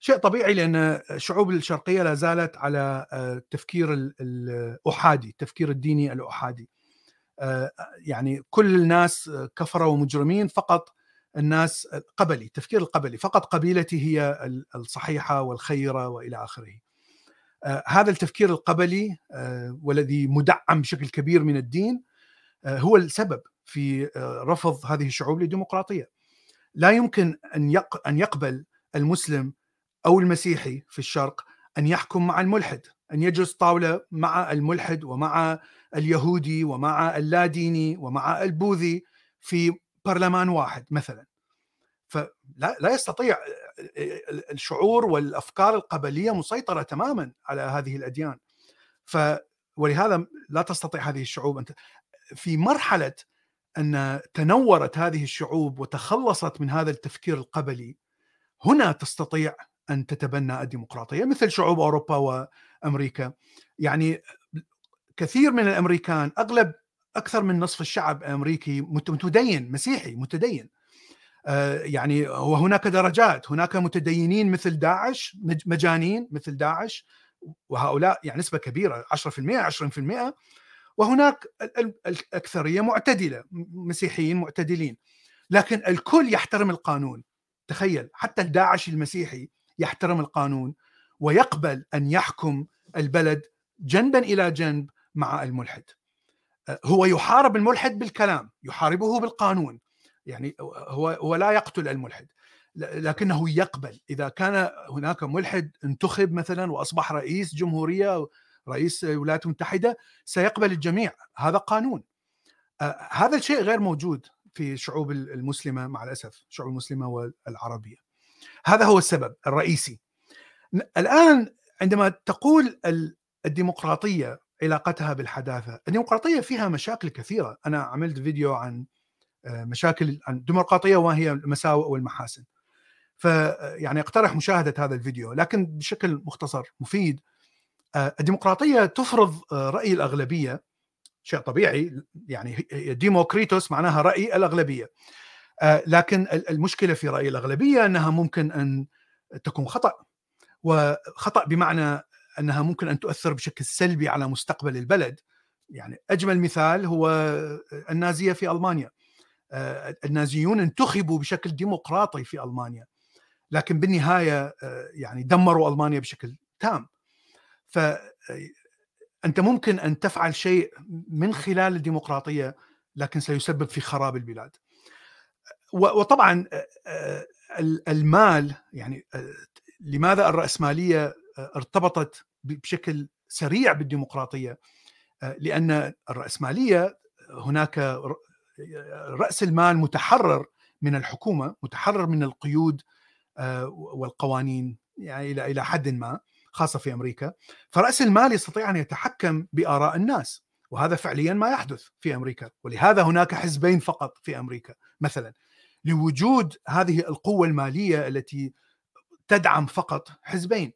شيء طبيعي لأن الشعوب الشرقية لا زالت على التفكير الأحادي، التفكير الديني الأحادي. يعني كل الناس كفره ومجرمين فقط الناس قبلي، التفكير القبلي، فقط قبيلتي هي الصحيحة والخيرة وإلى آخره. هذا التفكير القبلي والذي مدعم بشكل كبير من الدين هو السبب في رفض هذه الشعوب للديمقراطية. لا يمكن أن أن يقبل المسلم أو المسيحي في الشرق أن يحكم مع الملحد، أن يجلس طاولة مع الملحد ومع اليهودي ومع اللاديني ومع البوذي في برلمان واحد مثلا. فلا لا يستطيع الشعور والأفكار القبلية مسيطرة تماما على هذه الأديان. ف ولهذا لا تستطيع هذه الشعوب أن في مرحلة أن تنورت هذه الشعوب وتخلصت من هذا التفكير القبلي هنا تستطيع أن تتبنى الديمقراطية مثل شعوب أوروبا وأمريكا يعني كثير من الأمريكان أغلب أكثر من نصف الشعب الامريكي متدين مسيحي متدين. آه، يعني وهناك درجات هناك متدينين مثل داعش مجانين مثل داعش وهؤلاء يعني نسبة كبيرة 10% 20% وهناك الأكثرية معتدلة مسيحيين معتدلين. لكن الكل يحترم القانون. تخيل حتى الداعش المسيحي يحترم القانون ويقبل أن يحكم البلد جنبا إلى جنب مع الملحد. هو يحارب الملحد بالكلام يحاربه بالقانون. يعني هو هو لا يقتل الملحد لكنه يقبل. إذا كان هناك ملحد انتخب مثلا وأصبح رئيس جمهورية رئيس الولايات المتحده سيقبل الجميع. هذا قانون. آه هذا الشيء غير موجود في الشعوب المسلمة مع الأسف الشعوب المسلمة والعربية. هذا هو السبب الرئيسي. الآن عندما تقول الديمقراطية علاقتها بالحداثة. الديمقراطيه فيها مشاكل كثيرة. أنا عملت فيديو عن آه، مشاكل عن الديمقراطيه وما هي المساوئ والمحاسن. فيعني اقترح مشاهدة هذا الفيديو لكن بشكل مختصر مفيد. آه، الديمقراطية تفرض آه، رأي الأغلبية. شيء طبيعي يعني ديموكريتوس معناها رأي الأغلبية. آه، لكن المشكلة في رأي الأغلبية أنها ممكن أن تكون خطأ. وخطأ بمعنى أنها ممكن أن تؤثر بشكل سلبي على مستقبل البلد. يعني أجمل مثال هو النازية في ألمانيا. النازيون انتخبوا بشكل ديمقراطي في ألمانيا لكن بالنهاية يعني دمروا ألمانيا بشكل تام. فأنت ممكن أن تفعل شيء من خلال الديمقراطية لكن سيسبب في خراب البلاد. وطبعا المال يعني لماذا الرأسمالية ارتبطت بشكل سريع بالديمقراطية لأن الرأسمالية هناك رأس المال متحرر من الحكومة متحرر من القيود والقوانين يعني إلى إلى حد ما خاصة في أمريكا. فرأس المال يستطيع أن يتحكم بآراء الناس وهذا فعليا ما يحدث في أمريكا. ولهذا هناك حزبين فقط في أمريكا مثلا لوجود هذه القوة المالية التي تدعم فقط حزبين.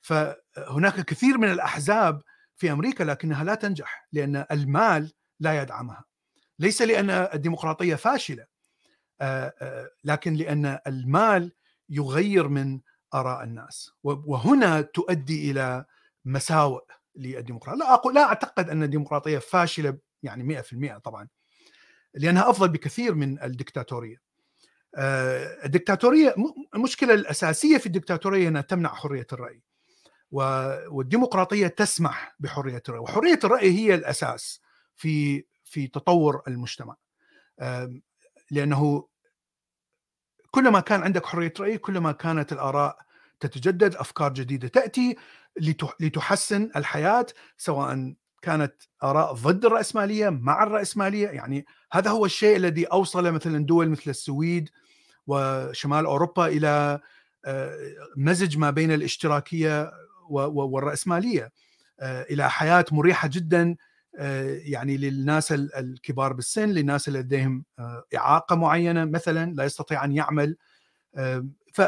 فهناك كثير من الأحزاب في أمريكا لكنها لا تنجح لأن المال لا يدعمها. ليس لأن الديمقراطية فاشلة آه، آه، لكن لأن المال يغير من آراء الناس. وهنا تؤدي إلى مساوئ للديمقراطية. لا أقول لا أعتقد أن الديمقراطية فاشلة يعني 100% طبعا لأنها أفضل بكثير من الدكتاتورية. آه، الدكتاتورية المشكلة الأساسية في الدكتاتورية أنها تمنع حرية الرأي. والديمقراطية تسمح بحرية الرأي وحرية الرأي هي الأساس في في تطور المجتمع. لأنه كلما كان عندك حرية رأي كلما كانت الآراء تتجدد أفكار جديدة تأتي لتحسن الحياة سواء كانت آراء ضد الرأسمالية مع الرأسمالية. يعني هذا هو الشيء الذي أوصل مثلا دول مثل السويد وشمال أوروبا إلى آه، مزج ما بين الاشتراكية والرأسمالية آه، إلى حياة مريحة جدا آه، يعني للناس الكبار بالسن للناس اللي لديهم آه، إعاقة معينة مثلا لا يستطيع أن يعمل ف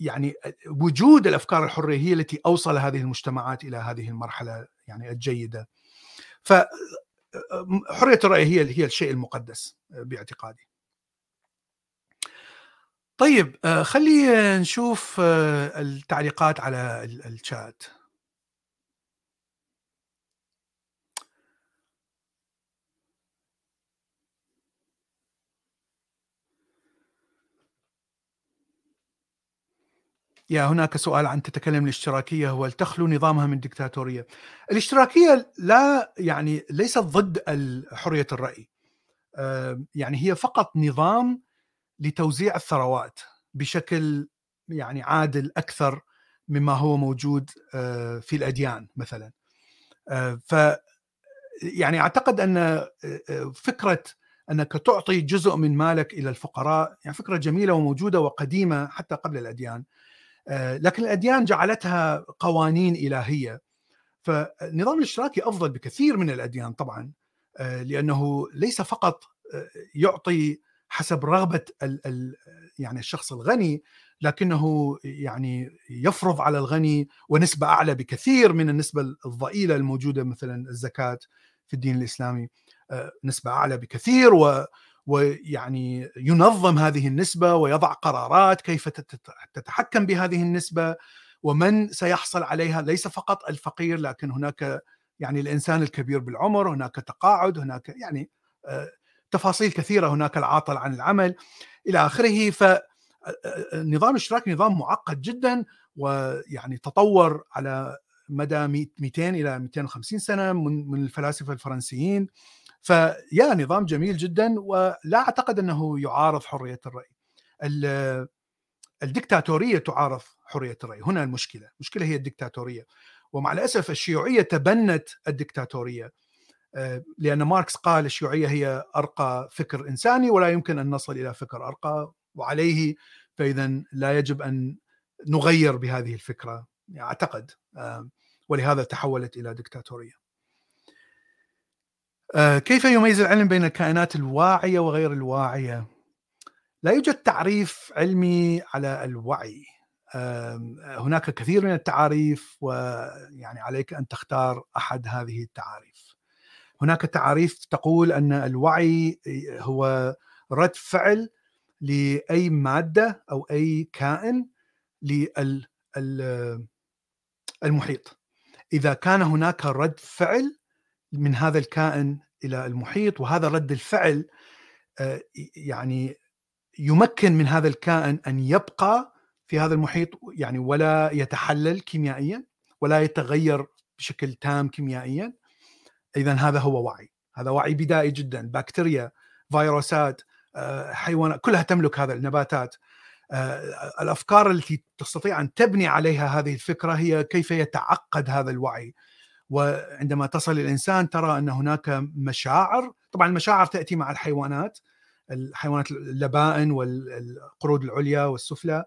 يعني وجود الأفكار الحرية هي التي أوصل هذه المجتمعات إلى هذه المرحلة يعني الجيدة. ف حرية الرأي هي هي الشيء المقدس باعتقادي. طيب آه، خلّي نشوف آه، التعليقات على الشات. يا هناك سؤال عن تتكلم الاشتراكية هو تخلو نظامها من ديكتاتورية الاشتراكية لا يعني ليست ضد حرية الرأي يعني هي فقط نظام لتوزيع الثروات بشكل يعني عادل أكثر مما هو موجود آه، في الأديان مثلا. آه، ف يعني أعتقد أن آه، فكرة أنك تعطي جزء من مالك إلى الفقراء يعني فكرة جميلة وموجودة وقديمة حتى قبل الأديان. آه، لكن الأديان جعلتها قوانين إلهية. فالنظام الاشتراكي أفضل بكثير من الأديان طبعا لأنه ليس فقط يعطي حسب رغبة ال ال يعني الشخص الغني لكنه يعني يفرض على الغني ونسبة أعلى بكثير من النسبة الضئيلة الموجودة مثلا الزكاة في الدين الإسلامي نسبة أعلى بكثير و ويعني ينظم هذه النسبة ويضع قرارات كيف تتحكم بهذه النسبة ومن سيحصل عليها. ليس فقط الفقير لكن هناك يعني الإنسان الكبير بالعمر هناك تقاعد هناك يعني آه، تفاصيل كثيرة هناك العاطل عن العمل إلى آخره. ف النظام الاشتراكي نظام معقد جدا ويعني تطور على مدى 200 إلى 250 سنة من الفلاسفة الفرنسيين. فيا نظام جميل جدا ولا أعتقد أنه يعارض حرية الرأي. الدكتاتورية تعارض حرية الرأي، هنا المشكلة، المشكلة هي الدكتاتورية. ومع الأسف الشيوعية تبنت الدكتاتورية. لأن ماركس قال الشيوعية هي أرقى فكر إنساني ولا يمكن أن نصل إلى فكر أرقى وعليه فإذا لا يجب أن نغير بهذه الفكرة أعتقد آه، ولهذا تحولت إلى دكتاتورية. آه، كيف يميز العلم بين الكائنات الواعية وغير الواعية؟ لا يوجد تعريف علمي على الوعي هناك كثير من التعاريف ويعني عليك أن تختار أحد هذه التعاريف. هناك تعاريف تقول أن الوعي هو رد فعل لأي مادة أو أي كائن للمحيط. إذا كان هناك رد فعل من هذا الكائن إلى المحيط وهذا رد الفعل آه، يعني يمكن من هذا الكائن أن يبقى في هذا المحيط يعني ولا يتحلل كيميائيا ولا يتغير بشكل تام كيميائيا اذا هذا هو وعي. هذا وعي بدائي جدا. بكتيريا فيروسات آه، حيوانات كلها تملك هذا النباتات. آه، الأفكار التي تستطيع أن تبني عليها هذه الفكرة هي كيف يتعقد هذا الوعي. وعندما تصل الإنسان ترى أن هناك مشاعر طبعا المشاعر تأتي مع الحيوانات الحيوانات اللبائن والقرود العليا والسفلى.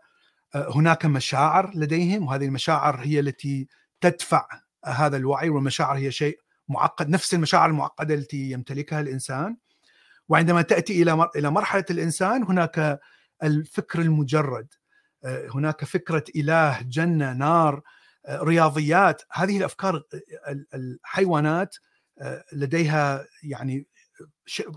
آه، هناك مشاعر لديهم وهذه المشاعر هي التي تدفع هذا الوعي والمشاعر هي شيء معقد نفس المشاعر المعقدة التي يمتلكها الإنسان. وعندما تأتي إلى إلى مرحلة الإنسان هناك الفكر المجرد آه، هناك فكرة إله جنة نار رياضيات. هذه الأفكار الحيوانات آه، لديها يعني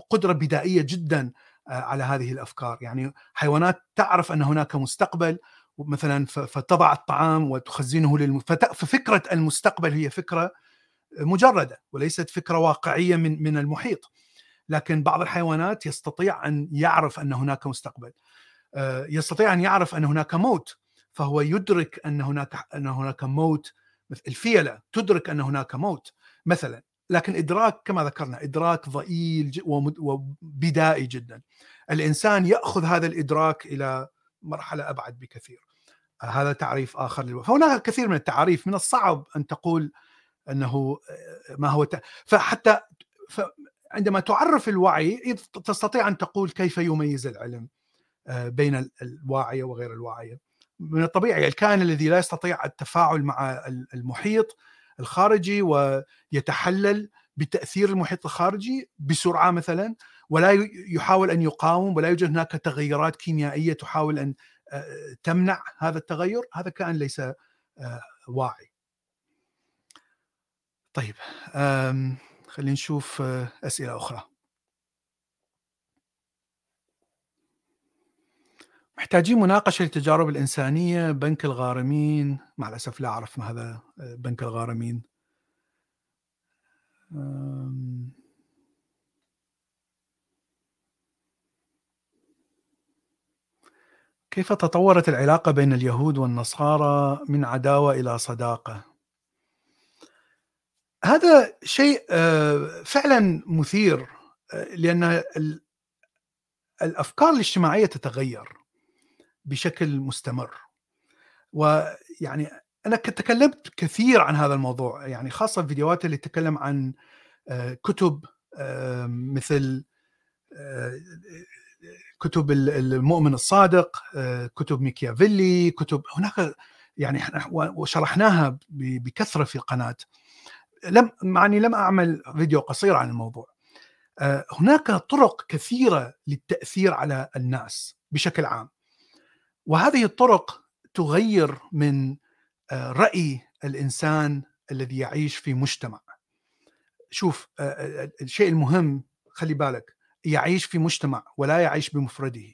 قدرة بدائية جدا آه، على هذه الأفكار. يعني حيوانات تعرف أن هناك مستقبل مثلا فتضع الطعام وتخزنه للم... ففكرة المستقبل هي فكرة مجردة وليست فكرة واقعية من من المحيط. لكن بعض الحيوانات يستطيع أن يعرف أن هناك مستقبل. آه، يستطيع أن يعرف أن هناك موت فهو يدرك أن هناك أن هناك موت الفيلة تدرك أن هناك موت مثلا. لكن إدراك كما ذكرنا إدراك ضئيل وبدائي جدا. الإنسان يأخذ هذا الإدراك إلى مرحلة أبعد بكثير. هذا تعريف آخر فهناك كثير من التعاريف من الصعب أن تقول أنه ما هو ت... فحتى عندما تعرف الوعي تستطيع أن تقول كيف يميز العلم آه، بين الواعيه وغير الواعيه من الطبيعي الكائن الذي لا يستطيع التفاعل مع المحيط الخارجي ويتحلل بتأثير المحيط الخارجي بسرعة مثلا ولا يحاول أن يقاوم ولا يوجد هناك تغيرات كيميائية تحاول أن آه، تمنع هذا التغير هذا كائن ليس آه، واعي. طيب خلينا نشوف آه، أسئلة أخرى. محتاجين مناقشة للتجارب الإنسانية بنك الغارمين. مع الأسف لا أعرف ما هذا آه، بنك الغارمين. كيف تطورت العلاقة بين اليهود والنصارى من عداوة إلى صداقة؟ هذا شيء آه، فعلا مثير آه، لأن الأفكار الاجتماعية تتغير بشكل مستمر. ويعني أنا تكلمت كثير عن هذا الموضوع يعني خاصة الفيديوهات اللي تتكلم عن آه، كتب مثل كتب المؤمن الصادق كتب ميكيافيلي كتب هناك يعني وشرحناها بكثرة في القناة. لم معني لم أعمل فيديو قصير عن الموضوع. آه، هناك طرق كثيرة للتأثير على الناس بشكل عام. وهذه الطرق تغير من آه، رأي الإنسان الذي يعيش في مجتمع. شوف الشيء المهم خلي بالك يعيش في مجتمع ولا يعيش بمفرده.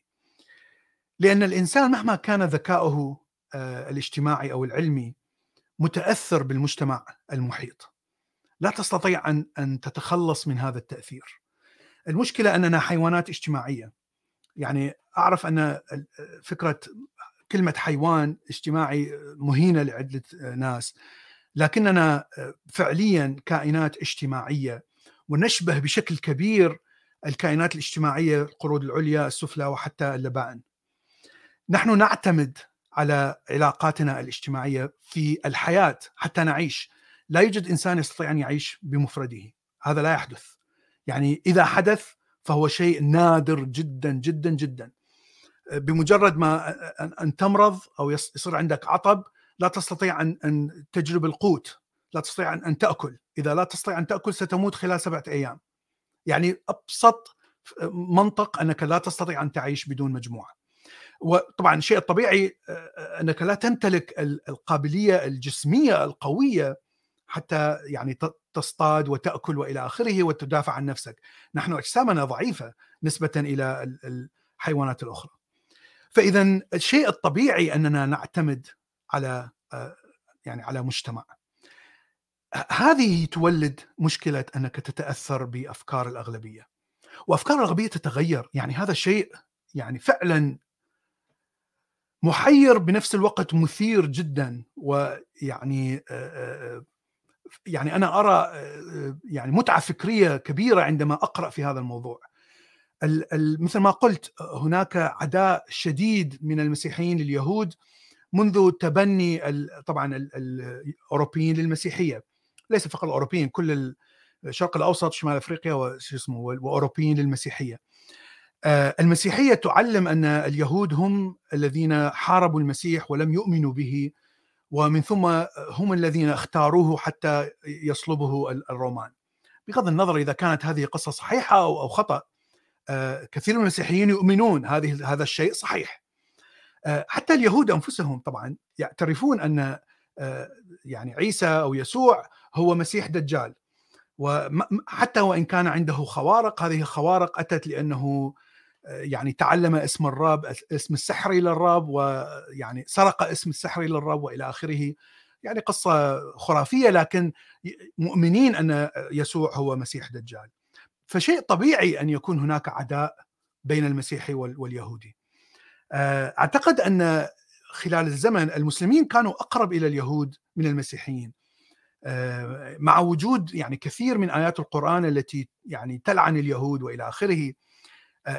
لأن الإنسان مهما كان ذكاؤه آه، الاجتماعي أو العلمي متأثر بالمجتمع المحيط. لا تستطيع أن أن تتخلص من هذا التأثير المشكلة أننا حيوانات اجتماعية يعني أعرف أن فكرة كلمة حيوان اجتماعي مهينة لعدة ناس لكننا فعليا كائنات اجتماعية ونشبه بشكل كبير الكائنات الاجتماعية القرود العليا السفلى وحتى اللبائن. نحن نعتمد على علاقاتنا الاجتماعية في الحياة حتى نعيش. لا يوجد إنسان يستطيع أن يعيش بمفرده، هذا لا يحدث. يعني إذا حدث فهو شيء نادر جدا جدا جدا. بمجرد ما ان تمرض أو يصير عندك عطب لا تستطيع ان أن تجلب القوت، لا تستطيع ان تأكل، إذا لا تستطيع أن تأكل ستموت خلال سبعة أيام. يعني أبسط منطق أنك لا تستطيع أن تعيش بدون مجموعة. وطبعا الشيء الطبيعي أنك لا تمتلك القابلية الجسمية القوية حتى يعني تصطاد وتأكل وإلى آخره وتدافع عن نفسك. نحن أجسامنا ضعيفة نسبة إلى الحيوانات الأخرى. فإذا الشيء الطبيعي أننا نعتمد على يعني على مجتمع. هذه تولد مشكلة أنك تتأثر بأفكار الأغلبية وأفكار الأغلبية تتغير يعني هذا الشيء يعني فعلا محير بنفس الوقت مثير جدا ويعني يعني أنا أرى يعني متعة فكرية كبيرة عندما أقرأ في هذا الموضوع. مثل ما قلت هناك عداء شديد من المسيحيين لليهود منذ تبني طبعا الأوروبيين للمسيحية. ليس فقط الأوروبيين كل الشرق الأوسط شمال أفريقيا وش اسمه وأوروبيين للمسيحية. آه، المسيحية تعلم أن اليهود هم الذين حاربوا المسيح ولم يؤمنوا به. ومن ثم هم الذين اختاروه حتى يصلبه الرومان. بغض النظر إذا كانت هذه قصة صحيحة أو خطأ آه، كثير من المسيحيين يؤمنون هذه هذا الشيء صحيح. آه، حتى اليهود أنفسهم طبعا يعترفون أن يعني عيسى أو يسوع هو مسيح دجال وحتى وإن كان عنده خوارق هذه الخوارق أتت لأنه آه، يعني تعلم اسم الرب اسم السحري للرب ويعني سرق اسم السحري للرب وإلى آخره. يعني قصة خرافية لكن مؤمنين أن يسوع هو مسيح دجال فشيء طبيعي أن يكون هناك عداء بين المسيحي واليهودي. آه، أعتقد أن خلال الزمن المسلمين كانوا أقرب إلى اليهود من المسيحيين. آه، مع وجود يعني كثير من آيات القرآن التي يعني تلعن اليهود وإلى آخره.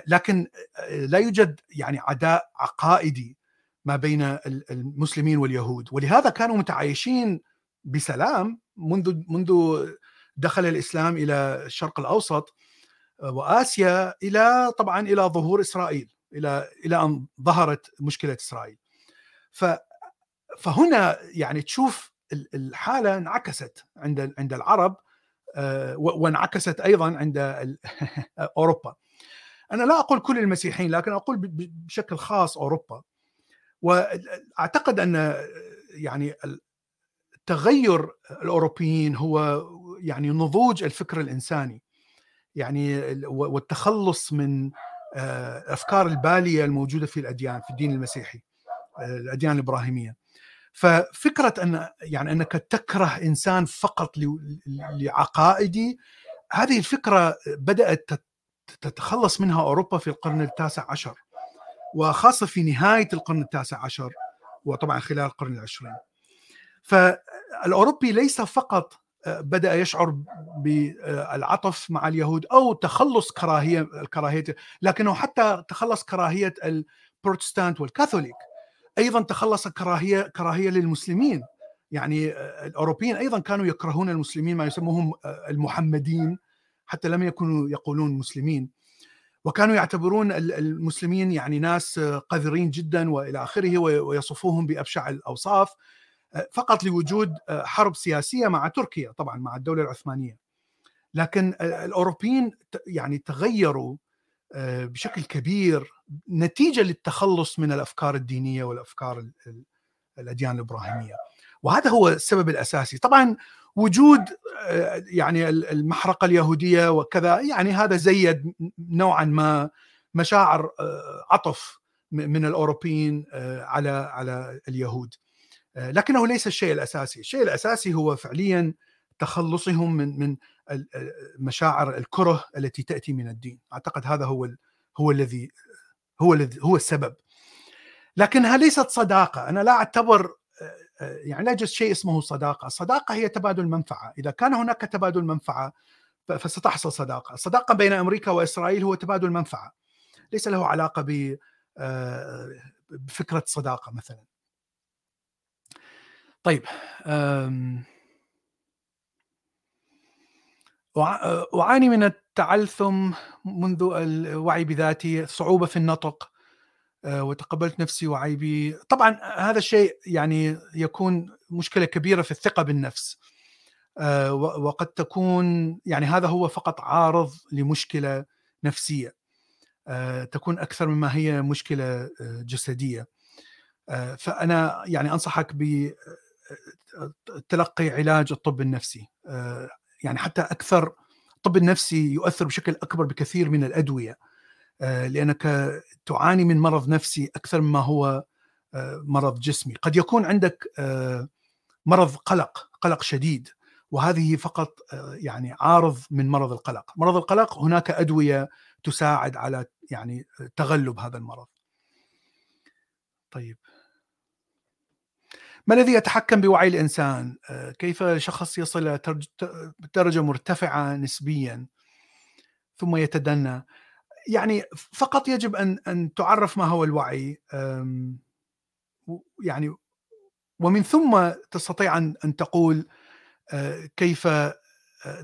لكن آه، لا يوجد يعني عداء عقائدي ما بين المسلمين واليهود ولهذا كانوا متعايشين بسلام منذ منذ دخل الإسلام إلى الشرق الأوسط وآسيا إلى طبعا إلى ظهور إسرائيل إلى إلى أن ظهرت مشكلة إسرائيل ف فهنا يعني تشوف الحالة انعكست عند عند العرب آه، وانعكست أيضا عند أوروبا. أنا لا أقول كل المسيحيين لكن أقول بشكل خاص أوروبا. وأعتقد أن يعني تغير الأوروبيين هو يعني نضوج الفكر الإنساني يعني والتخلص من الافكار البالية الموجودة في الأديان في الدين المسيحي الأديان الإبراهيمية ففكرة أن يعني أنك تكره إنسان فقط لعقائده هذه الفكرة بدأت تتخلص منها أوروبا في القرن التاسع عشر وخاصة في نهاية القرن التاسع عشر وطبعا خلال القرن العشرين. فالأوروبي ليس فقط بدأ يشعر بالعطف مع اليهود أو تخلص كراهية الكراهيه لكنه حتى تخلص كراهية البروتستانت والكاثوليك. أيضا تخلص كراهية كراهية للمسلمين. يعني الأوروبيين أيضا كانوا يكرهون المسلمين ما يسموهم المحمدين. حتى لم يكونوا يقولون مسلمين. وكانوا يعتبرون المسلمين يعني ناس قذرين جدا وإلى آخره ويصفوهم بأبشع الأوصاف فقط لوجود حرب سياسية مع تركيا طبعا مع الدولة العثمانية. لكن الأوروبيين يعني تغيروا بشكل كبير نتيجة للتخلص من الأفكار الدينية والأفكار الأديان الإبراهيمية. وهذا هو السبب الأساسي. طبعا وجود يعني المحرقة اليهودية وكذا يعني هذا زيد نوعا ما مشاعر عطف من الأوروبيين على على اليهود. لكنه ليس الشيء الأساسي، الشيء الأساسي هو فعليا تخلصهم من من مشاعر الكره التي تأتي من الدين، أعتقد هذا هو هو الذي هو الذي هو السبب. لكنها ليست صداقة، أنا لا أعتبر يعني لا يوجد شيء اسمه صداقة، الصداقة هي تبادل منفعة، إذا كان هناك تبادل منفعة فستحصل صداقة، الصداقة بين أمريكا وإسرائيل هو تبادل منفعة. ليس له علاقة ب بفكرة صداقة مثلا. طيب أعاني من التعلثم منذ الوعي بذاتي صعوبة في النطق آه، وتقبلت نفسي وعيبي. طبعا هذا الشيء يعني يكون مشكلة كبيرة في الثقة بالنفس. آه، وقد تكون يعني هذا هو فقط عارض لمشكلة نفسية. آه، تكون أكثر مما هي مشكلة جسدية. فأنا يعني أنصحك تلقي علاج الطب النفسي. آه، يعني حتى أكثر الطب النفسي يؤثر بشكل أكبر بكثير من الأدوية. آه، لأنك تعاني من مرض نفسي أكثر مما هو آه، مرض جسمي قد يكون عندك مرض قلق قلق شديد وهذه فقط يعني عارض من مرض القلق مرض القلق هناك أدوية تساعد على يعني تغلب هذا المرض طيب ما الذي يتحكم بوعي الإنسان؟ آه، كيف شخص يصل إلى درجه مرتفعة نسبيا ثم يتدنى؟ يعني فقط يجب أن أن تعرف ما هو الوعي يعني ومن ثم تستطيع أن أن تقول آه، كيف آه،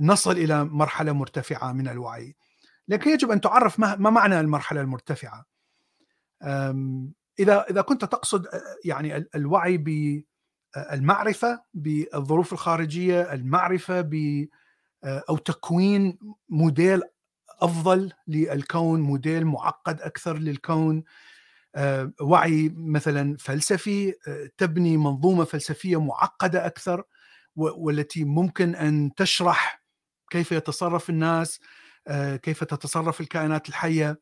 نصل إلى مرحلة مرتفعة من الوعي. لكن يجب أن تعرف ما معنى المرحلة المرتفعة. إذا إذا كنت تقصد يعني الوعي المعرفة بالظروف الخارجية، المعرفة ب أو تكوين موديل أفضل للكون، موديل معقد أكثر للكون، وعي مثلا فلسفي تبني منظومة فلسفية معقدة أكثر والتي ممكن أن تشرح كيف يتصرف الناس، كيف تتصرف الكائنات الحية.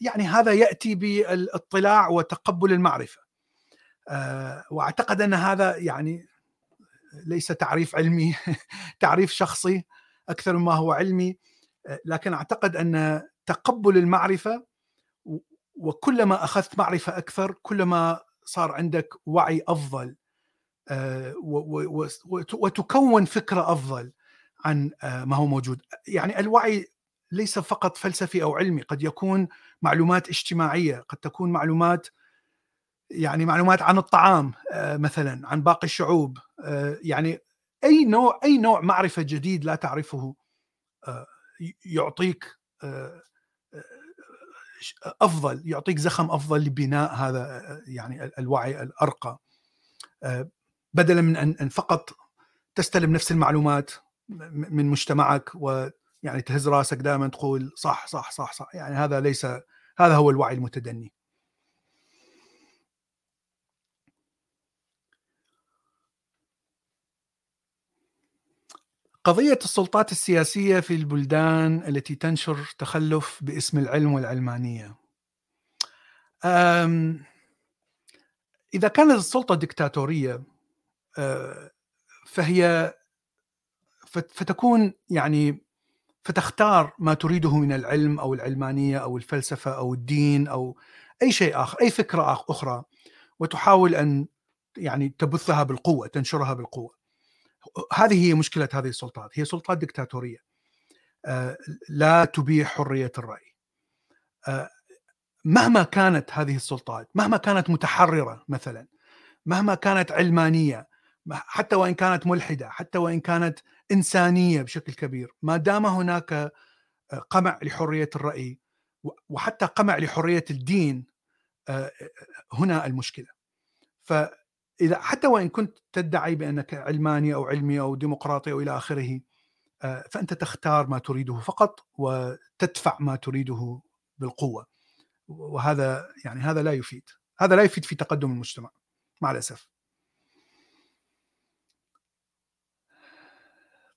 يعني هذا يأتي بالاطلاع وتقبل المعرفة. آه، وأعتقد أن هذا يعني ليس تعريف علمي تعريف شخصي أكثر مما هو علمي آه، لكن أعتقد أن تقبل المعرفة وكلما أخذت معرفة أكثر كلما صار عندك وعي أفضل آه، وتكون فكرة أفضل عن ما هو موجود. يعني الوعي ليس فقط فلسفي أو علمي قد يكون معلومات اجتماعية قد تكون معلومات يعني معلومات عن الطعام آه، مثلا عن باقي الشعوب آه، يعني أي نوع أي نوع معرفة جديد لا تعرفه آه، يعطيك أفضل يعطيك زخم أفضل لبناء هذا يعني الوعي الأرقى. بدلا من أن فقط تستلم نفس المعلومات من مجتمعك ويعني تهز راسك دائما تقول صح صح صح صح يعني هذا ليس هذا هو الوعي المتدني. قضية السلطات السياسية في البلدان التي تنشر تخلف باسم العلم والعلمانية. إذا كانت السلطة دكتاتورية آه، فهي فتكون يعني فتختار ما تريده من العلم أو العلمانية أو الفلسفة أو الدين أو أي شيء آخر، أي فكرة أخرى وتحاول أن يعني تبثها بالقوة، تنشرها بالقوة. هذه هي مشكلة هذه السلطات، هي سلطات دكتاتوريه. آه، لا تبيح حرية الرأي. آه، مهما كانت هذه السلطات، مهما كانت متحررة مثلا، مهما كانت علمانية، حتى وإن كانت ملحدة، حتى وإن كانت إنسانية بشكل كبير، ما دام هناك آه، قمع لحرية الرأي وحتى قمع لحرية الدين هنا المشكلة. فاذا حتى وإن كنت تدعي بأنك علماني أو علمي أو ديمقراطي أو إلى آخره آه، فأنت تختار ما تريده فقط وتدفع ما تريده بالقوة. وهذا يعني هذا لا يفيد. هذا لا يفيد في تقدم المجتمع مع الأسف.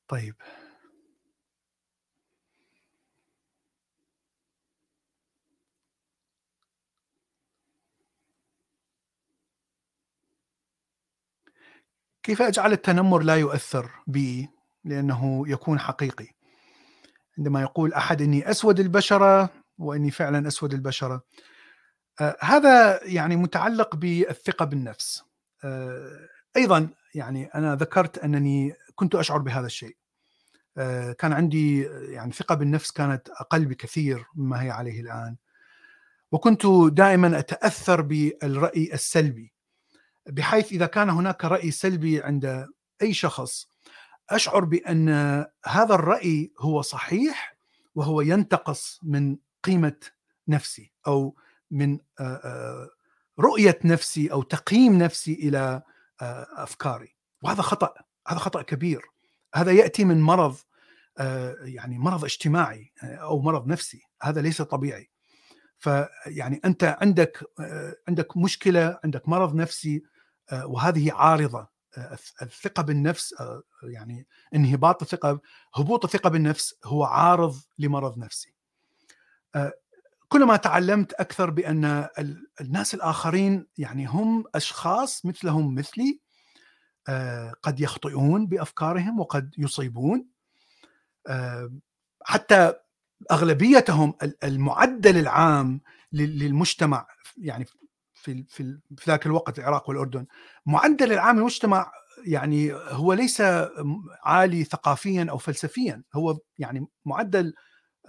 طيب. كيف أجعل التنمر لا يؤثر بي لأنه يكون حقيقي؟ عندما يقول أحد إني أسود البشرة وإني فعلا أسود البشرة. آه هذا يعني متعلق بالثقة بالنفس. آه أيضا يعني أنا ذكرت أنني كنت أشعر بهذا الشيء. آه كان عندي يعني ثقة بالنفس كانت أقل بكثير مما هي عليه الآن. وكنت دائما أتأثر بالرأي السلبي. بحيث إذا كان هناك رأي سلبي عند أي شخص أشعر بأن هذا الرأي هو صحيح وهو ينتقص من قيمة نفسي أو من رؤية نفسي أو تقييم نفسي إلى أفكاري. وهذا خطأ هذا خطأ كبير. هذا يأتي من مرض يعني مرض اجتماعي أو مرض نفسي. هذا ليس طبيعي. فيعني أنت عندك عندك مشكلة عندك مرض نفسي آه، وهذه عارضة. آه، الثقة بالنفس آه، يعني انهباط الثقة هبوط الثقة بالنفس هو عارض لمرض نفسي. كلما تعلمت أكثر بأن الناس الآخرين يعني هم أشخاص مثلهم مثلي قد يخطئون بأفكارهم وقد يصيبون. حتى أغلبيتهم المعدل العام للمجتمع يعني في في في ذاك الوقت العراق والأردن. معدل العام المجتمع يعني هو ليس عالي ثقافيا أو فلسفيا. هو يعني معدل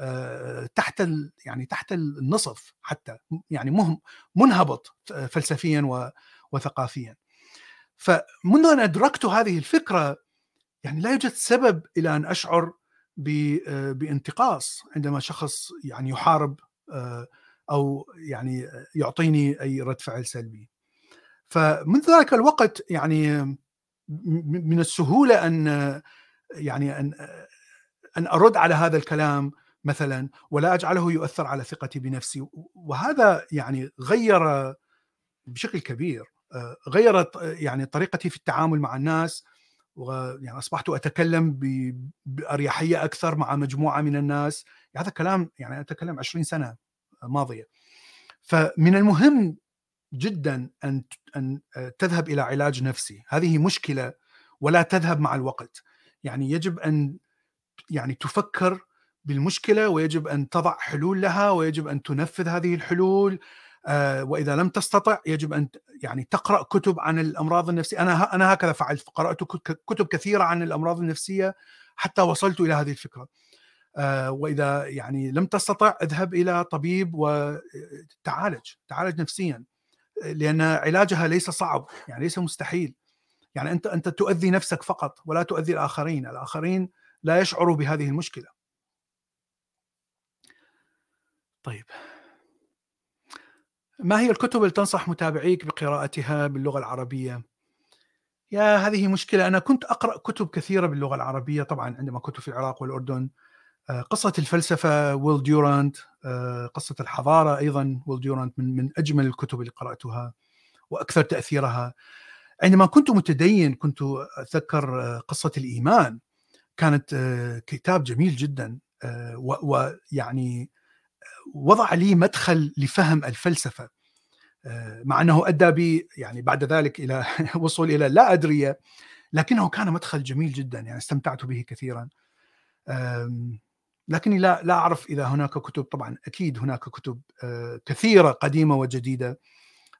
آه، تحت يعني تحت النصف حتى. يعني مهم منهبط فلسفيا وثقافيا. فمنذ أن أدركت هذه الفكرة يعني لا يوجد سبب إلى أن أشعر آه، بانتقاص عندما شخص يعني يحارب آه، أو يعني يعطيني أي رد فعل سلبي. فمنذ ذلك الوقت يعني من السهوله ان يعني ان ان ارد على هذا الكلام مثلا ولا اجعله يؤثر على ثقتي بنفسي وهذا يعني غير بشكل كبير غيرت يعني طريقتي في التعامل مع الناس ويعني اصبحت اتكلم باريحيه أكثر مع مجموعه من الناس هذا كلام يعني اتكلم 20 سنه ماضية. فمن المهم جدا أن أن تذهب إلى علاج نفسي. هذه مشكلة ولا تذهب مع الوقت. يعني يجب أن يعني تفكر بالمشكلة ويجب أن تضع حلول لها ويجب أن تنفذ هذه الحلول. آه، وإذا لم تستطع يجب أن يعني تقرأ كتب عن الأمراض النفسية. أنا أنا هكذا فعلت. قرأت كتب كثيرة عن الأمراض النفسية حتى وصلت إلى هذه الفكرة. آه، وإذا يعني لم تستطع اذهب إلى طبيب وتعالج تعالج نفسيا لأن علاجها ليس صعب يعني ليس مستحيل. يعني أنت أنت تؤذي نفسك فقط ولا تؤذي الآخرين الآخرين لا يشعروا بهذه المشكلة. طيب. ما هي الكتب اللي تنصح متابعيك بقراءتها باللغة العربية؟ يا هذه مشكلة. أنا كنت أقرأ كتب كثيرة باللغة العربية طبعا عندما كنت في العراق والأردن. آه، قصة الفلسفة ويل ديورانت آه، قصة الحضارة أيضا ويل ديورانت من, من أجمل الكتب اللي قرأتها وأكثر تأثيرها. عندما كنت متدين كنت أتذكر آه، قصة الإيمان. كانت كتاب جميل جدا ويعني وضع لي مدخل لفهم الفلسفة. مع أنه أدى بي يعني بعد ذلك إلى وصول إلى لا ادريه لكنه كان مدخل جميل جدا يعني استمتعت به كثيرا. لكني لا لا أعرف إذا هناك كتب. طبعا أكيد هناك كتب كثيرة قديمة وجديدة.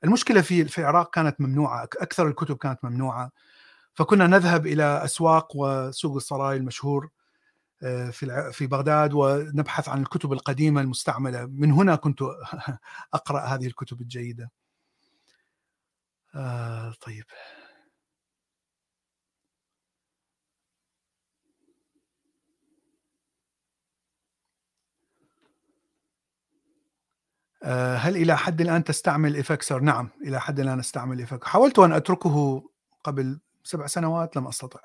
المشكلة في في العراق كانت ممنوعة أكثر الكتب كانت ممنوعة. فكنا نذهب إلى أسواق وسوق السراي المشهور آه، في في بغداد ونبحث عن الكتب القديمة المستعملة. من هنا كنت أقرأ هذه الكتب الجيدة. آه طيب. هل إلى حد الآن تستعمل افكسر؟ نعم إلى حد الآن أستعمل افكسر حاولت أن أتركه قبل سبع سنوات لم أستطع.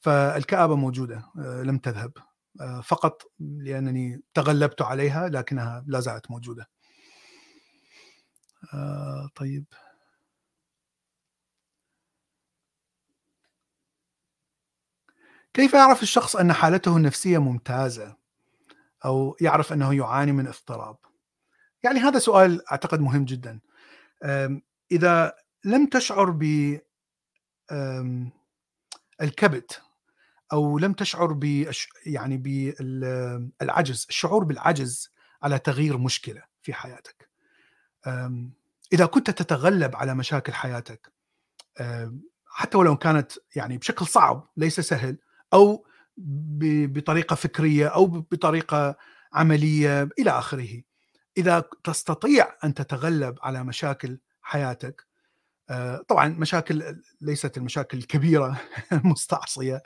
فالكآبة موجودة آه، لم تذهب آه، فقط لأنني تغلبت عليها لكنها لا زالت موجودة. آه، طيب. كيف يعرف الشخص أن حالته النفسية ممتازة؟ أو يعرف أنه يعاني من اضطراب؟ يعني هذا سؤال أعتقد مهم جدا. إذا لم تشعر ب الكبت أو لم تشعر ب يعني بالعجز الشعور بالعجز على تغيير مشكلة في حياتك. إذا كنت تتغلب على مشاكل حياتك حتى ولو كانت يعني بشكل صعب ليس سهل أو بطريقة فكرية أو بطريقة عملية إلى آخره. إذا تستطيع أن تتغلب على مشاكل حياتك آه، طبعا مشاكل ليست المشاكل الكبيرة المستعصية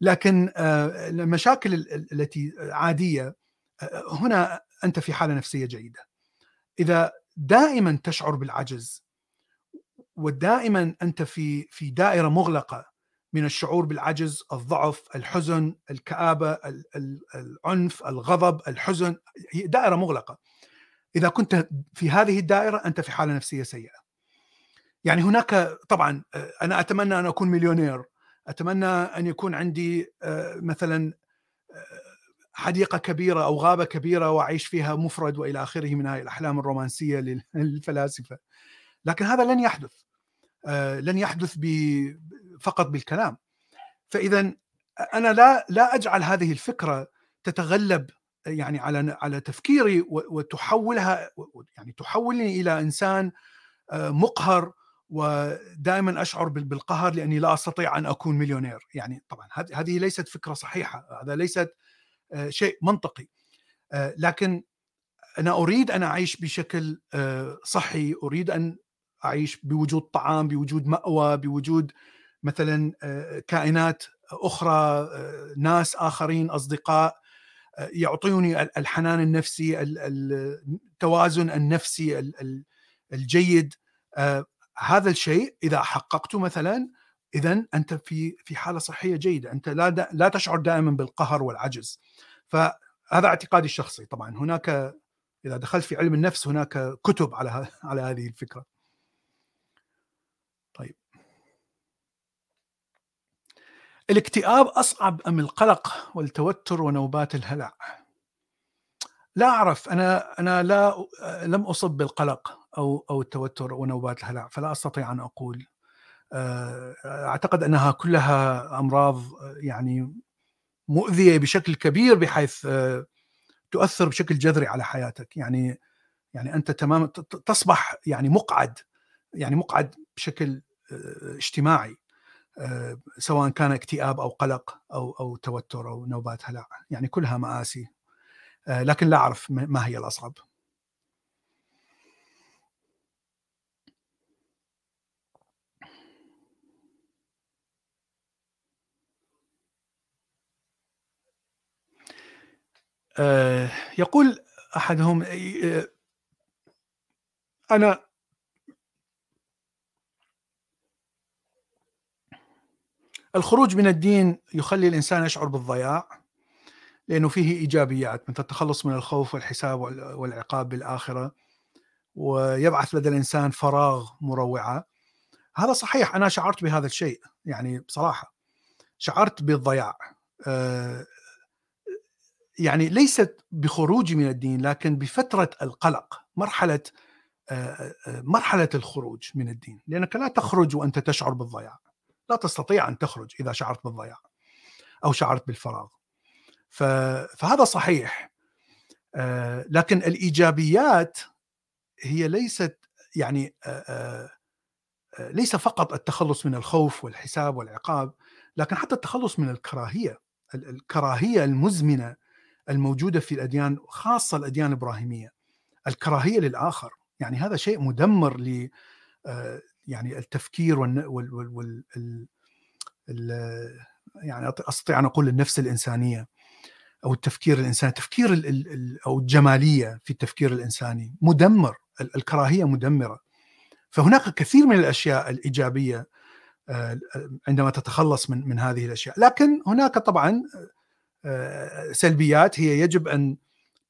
لكن آه، المشاكل التي عادية آه، هنا أنت في حالة نفسية جيدة. إذا دائما تشعر بالعجز ودائما أنت في في دائرة مغلقة من الشعور بالعجز، الضعف، الحزن، الكآبة، العنف، الغضب، الحزن، دائرة مغلقة. إذا كنت في هذه الدائرة أنت في حالة نفسية سيئة. يعني هناك طبعا آه، أنا أتمنى أن أكون مليونير أتمنى أن يكون عندي آه، مثلا آه، حديقة كبيرة أو غابة كبيرة وأعيش فيها مفرد وإلى آخره من هذه الأحلام الرومانسية للفلاسفة لكن هذا لن يحدث لن يحدث فقط بالكلام. فاذا أنا لا لا أجعل هذه الفكرة تتغلب يعني على على تفكيري وتحولها يعني تحولني إلى إنسان مقهر ودائما أشعر بالقهر لأني لا أستطيع أن أكون مليونير. يعني طبعا هذه ليست فكرة صحيحة هذا ليست آه، شيء منطقي. آه، لكن أنا أريد أن أعيش بشكل آه، صحي أريد أن أعيش بوجود طعام بوجود مأوى بوجود مثلا كائنات أخرى ناس آخرين أصدقاء يعطوني الحنان النفسي التوازن النفسي الجيد هذا الشيء إذا حققته مثلا اذا أنت في في حالة صحية جيدة. أنت لا لا تشعر دائما بالقهر والعجز. فهذا اعتقادي الشخصي طبعا. هناك إذا دخلت في علم النفس هناك كتب على على هذه الفكرة طيب الاكتئاب أصعب أم القلق والتوتر ونوبات الهلع؟ لا أعرف أنا أنا لا لم أصب بالقلق أو أو التوتر ونوبات الهلع فلا أستطيع أن أقول. آه، أعتقد أنها كلها أمراض يعني مؤذية بشكل كبير بحيث آه، تؤثر بشكل جذري على حياتك. يعني يعني أنت تماما تصبح يعني مقعد يعني مقعد بشكل آه، اجتماعي. سواء كان اكتئاب أو قلق أو أو توتر أو نوبات هلع يعني كلها مآسي. لكن لا أعرف ما هي الأصعب. آه، يقول أحدهم آه، أنا الخروج من الدين يخلي الإنسان يشعر بالضياع لأنه فيه إيجابيات مثل التخلص من الخوف والحساب والعقاب بالآخرة ويبعث لدى الإنسان فراغ مروعة. هذا صحيح أنا شعرت بهذا الشيء يعني بصراحة شعرت بالضياع. يعني ليست بخروجي من الدين لكن بفترة القلق مرحلة مرحلة الخروج من الدين لأنك لا تخرج وأنت تشعر بالضياع. لا تستطيع أن تخرج إذا شعرت بالضياع أو شعرت بالفراغ. فهذا صحيح. لكن الإيجابيات هي ليست يعني ليس فقط التخلص من الخوف والحساب والعقاب لكن حتى التخلص من الكراهية الكراهية المزمنة الموجودة في الأديان خاصة الأديان الابراهيميه الكراهية للآخر. يعني هذا شيء مدمر آه، يعني التفكير وال, وال, وال, وال يعني أستطيع أن أقول النفس الإنسانية أو التفكير الإنساني التفكير ال ال أو الجمالية في التفكير الإنساني. مدمر الكراهية مدمرة. فهناك كثير من الأشياء الإيجابية آه، عندما تتخلص من من هذه الأشياء. لكن هناك طبعا آه، سلبيات هي يجب أن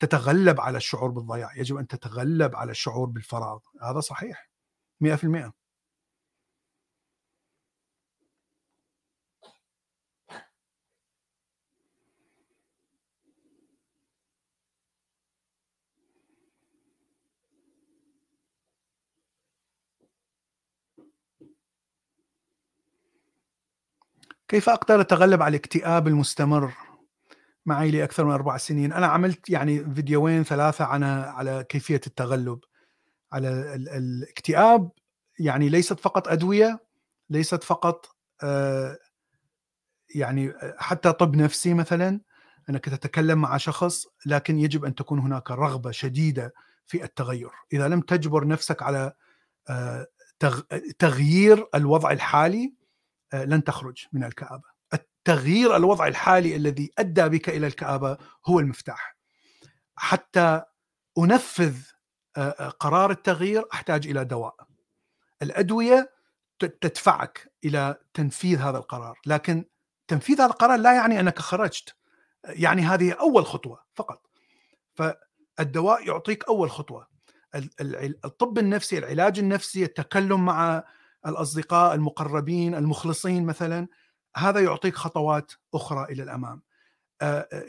تتغلب على الشعور بالضياع يجب أن تتغلب على الشعور بالفراغ. هذا صحيح 100% كيف أقدر أتغلب على الاكتئاب المستمر معي لأكثر من أربع سنين، أنا عملت يعني فيديوين ثلاثة عن على كيفية التغلب. على ال الاكتئاب يعني ليست فقط أدوية ليست فقط آه يعني حتى طب نفسي مثلا. انك تتكلم مع شخص لكن يجب أن تكون هناك رغبة شديدة في التغير، إذا لم تجبر نفسك على آه تغيير الوضع الحالي آه، لن تخرج من الكآبة. التغيير الوضع الحالي الذي أدى بك إلى الكآبة هو المفتاح. حتى أنفذ آه، آه، قرار التغيير أحتاج إلى دواء. الأدوية تدفعك إلى تنفيذ هذا القرار لكن تنفيذ هذا القرار لا يعني أنك خرجت. يعني هذه أول خطوة فقط. فالدواء يعطيك أول خطوة. الطب النفسي العلاج النفسي التكلم مع الأصدقاء المقربين المخلصين مثلا هذا يعطيك خطوات أخرى إلى الأمام.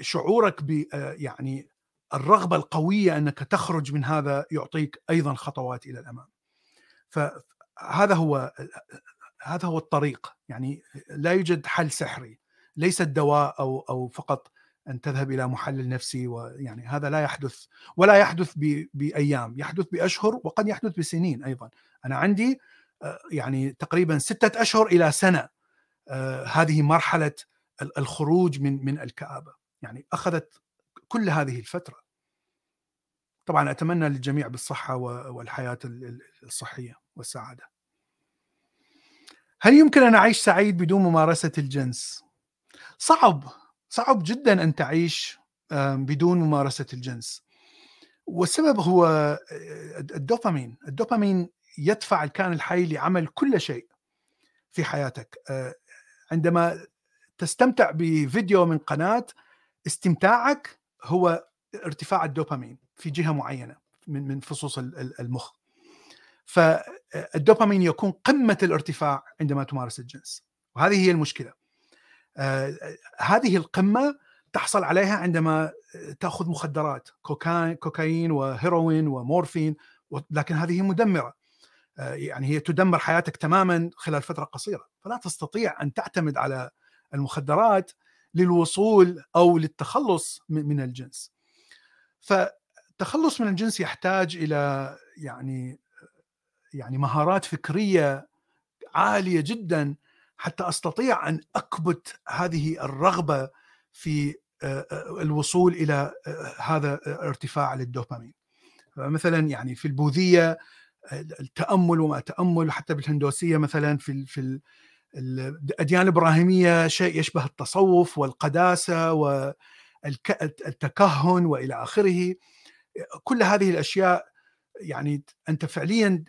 شعورك ب يعني الرغبة القوية أنك تخرج من هذا يعطيك أيضا خطوات إلى الأمام. فهذا هو هذا هو الطريق. يعني لا يوجد حل سحري. ليس الدواء أو أو فقط أن تذهب إلى محلل نفسي ويعني هذا لا يحدث ولا يحدث بأيام. يحدث بأشهر وقد يحدث بسنين أيضا. أنا عندي آه، يعني تقريبا ستة أشهر إلى سنة آه، هذه مرحلة الخروج من من الكآبة. يعني أخذت كل هذه الفترة. طبعا أتمنى للجميع بالصحة والحياة الصحية والسعادة. هل يمكن أن أعيش سعيد بدون ممارسة الجنس؟ صعب. صعب جدا أن تعيش بدون ممارسة الجنس. والسبب هو آه، الدوبامين. الدوبامين يدفع الكائن الحي لعمل كل شيء في حياتك. آه، عندما تستمتع بفيديو من قناة استمتاعك هو ارتفاع الدوبامين في جهة معينة من من فصوص المخ. فالدوبامين يكون قمة الارتفاع عندما تمارس الجنس وهذه هي المشكلة. آه، هذه القمة تحصل عليها عندما تأخذ مخدرات كوكايين وهيروين ومورفين لكن هذه مدمرة. آه، يعني هي تدمر حياتك تماما خلال فترة قصيرة. فلا تستطيع أن تعتمد على المخدرات للوصول أو للتخلص من الجنس. فالتخلص من الجنس يحتاج إلى يعني يعني مهارات فكرية عالية جدا حتى أستطيع أن أكبت هذه الرغبة في آه، آه، الوصول إلى هذا ارتفاع للدوبامين. مثلا يعني في البوذية التأمل وما تأمل حتى بالهندوسية مثلا في في الأديان الإبراهيمية شيء يشبه التصوف والقداسة والتكهن وإلى آخره. كل هذه الأشياء يعني أنت فعليا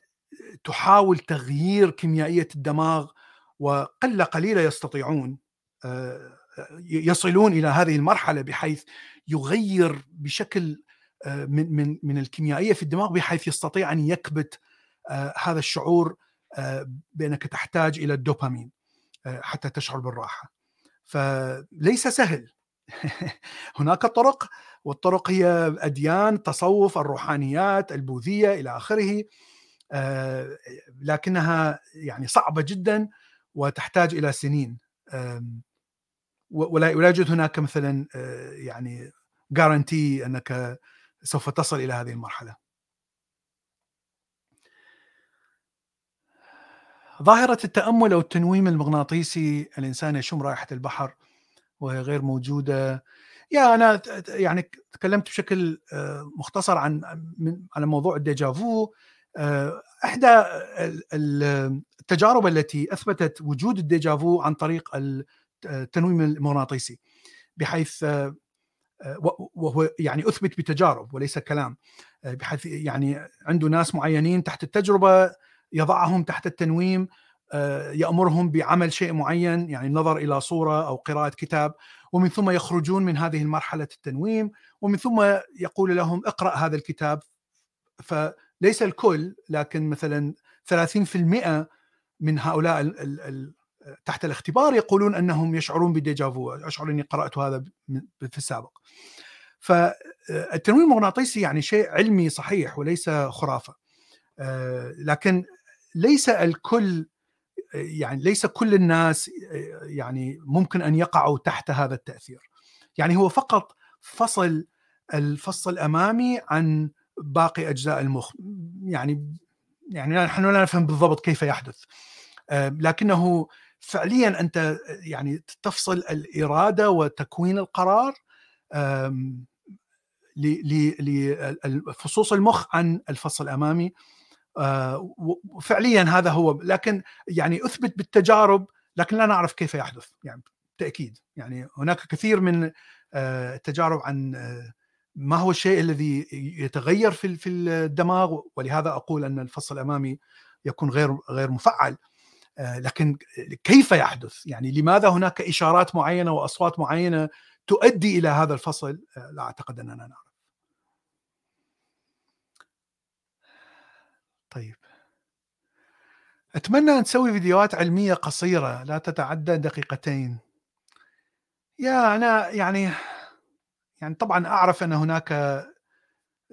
تحاول تغيير كيميائية الدماغ وقله قليله يستطيعون آه، يصلون إلى هذه المرحلة بحيث يغير بشكل من من من الكيميائية في الدماغ بحيث يستطيع أن يكبت آه، هذا الشعور آه، بأنك تحتاج إلى الدوبامين حتى تشعر بالراحة. فليس سهل هناك طرق والطرق هي أديان التصوف الروحانيات البوذية إلى آخره آه، لكنها يعني صعبة جدا وتحتاج إلى سنين ولا يوجد هناك مثلا آه، يعني جارنتي أنك سوف تصل إلى هذه المرحلة. ظاهرة التأمل أو التنويم المغناطيسي الإنسان يشم رائحة البحر وهي غير موجودة يا أنا يعني تكلمت بشكل آه، مختصر عن على موضوع الديجافو آه، إحدى التجارب التي أثبتت وجود الديجافو عن طريق التنويم المغناطيسي بحيث آه، وهو يعني أثبت بتجارب وليس كلام بحيث يعني عنده ناس معينين تحت التجربة يضعهم تحت التنويم يأمرهم بعمل شيء معين يعني النظر إلى صورة أو قراءة كتاب ومن ثم يخرجون من هذه المرحلة التنويم ومن ثم يقول لهم اقرأ هذا الكتاب. فليس الكل لكن مثلا 30% من هؤلاء تحت الاختبار يقولون أنهم يشعرون بديجافو اشعر أني قرأت هذا في السابق. فالتنويم المغناطيسي يعني شيء علمي صحيح وليس خرافة. آه، لكن ليس الكل يعني ليس كل الناس يعني ممكن أن يقعوا تحت هذا التأثير. يعني هو فقط فصل الفص الأمامي عن باقي أجزاء المخ يعني يعني نحن لا نفهم بالضبط كيف يحدث. لكنه فعليا أنت يعني تفصل الإرادة وتكوين القرار لفصوص المخ عن الفص الأمامي آه، فعليا هذا هو لكن يعني أثبت بالتجارب لكن لا نعرف كيف يحدث يعني بالتاكيد يعني هناك كثير من آه، التجارب عن آه، ما هو الشيء الذي يتغير في في الدماغ ولهذا أقول أن الفص الأمامي يكون غير غير مفعل. لكن كيف يحدث؟ يعني لماذا هناك إشارات معينة وأصوات معينة تؤدي إلى هذا الفصل؟ لا أعتقد أننا نعرف. طيب أتمنى أن تسوي فيديوهات علمية قصيرة لا تتعدى دقيقتين يا أنا يعني يعني طبعا أعرف أن هناك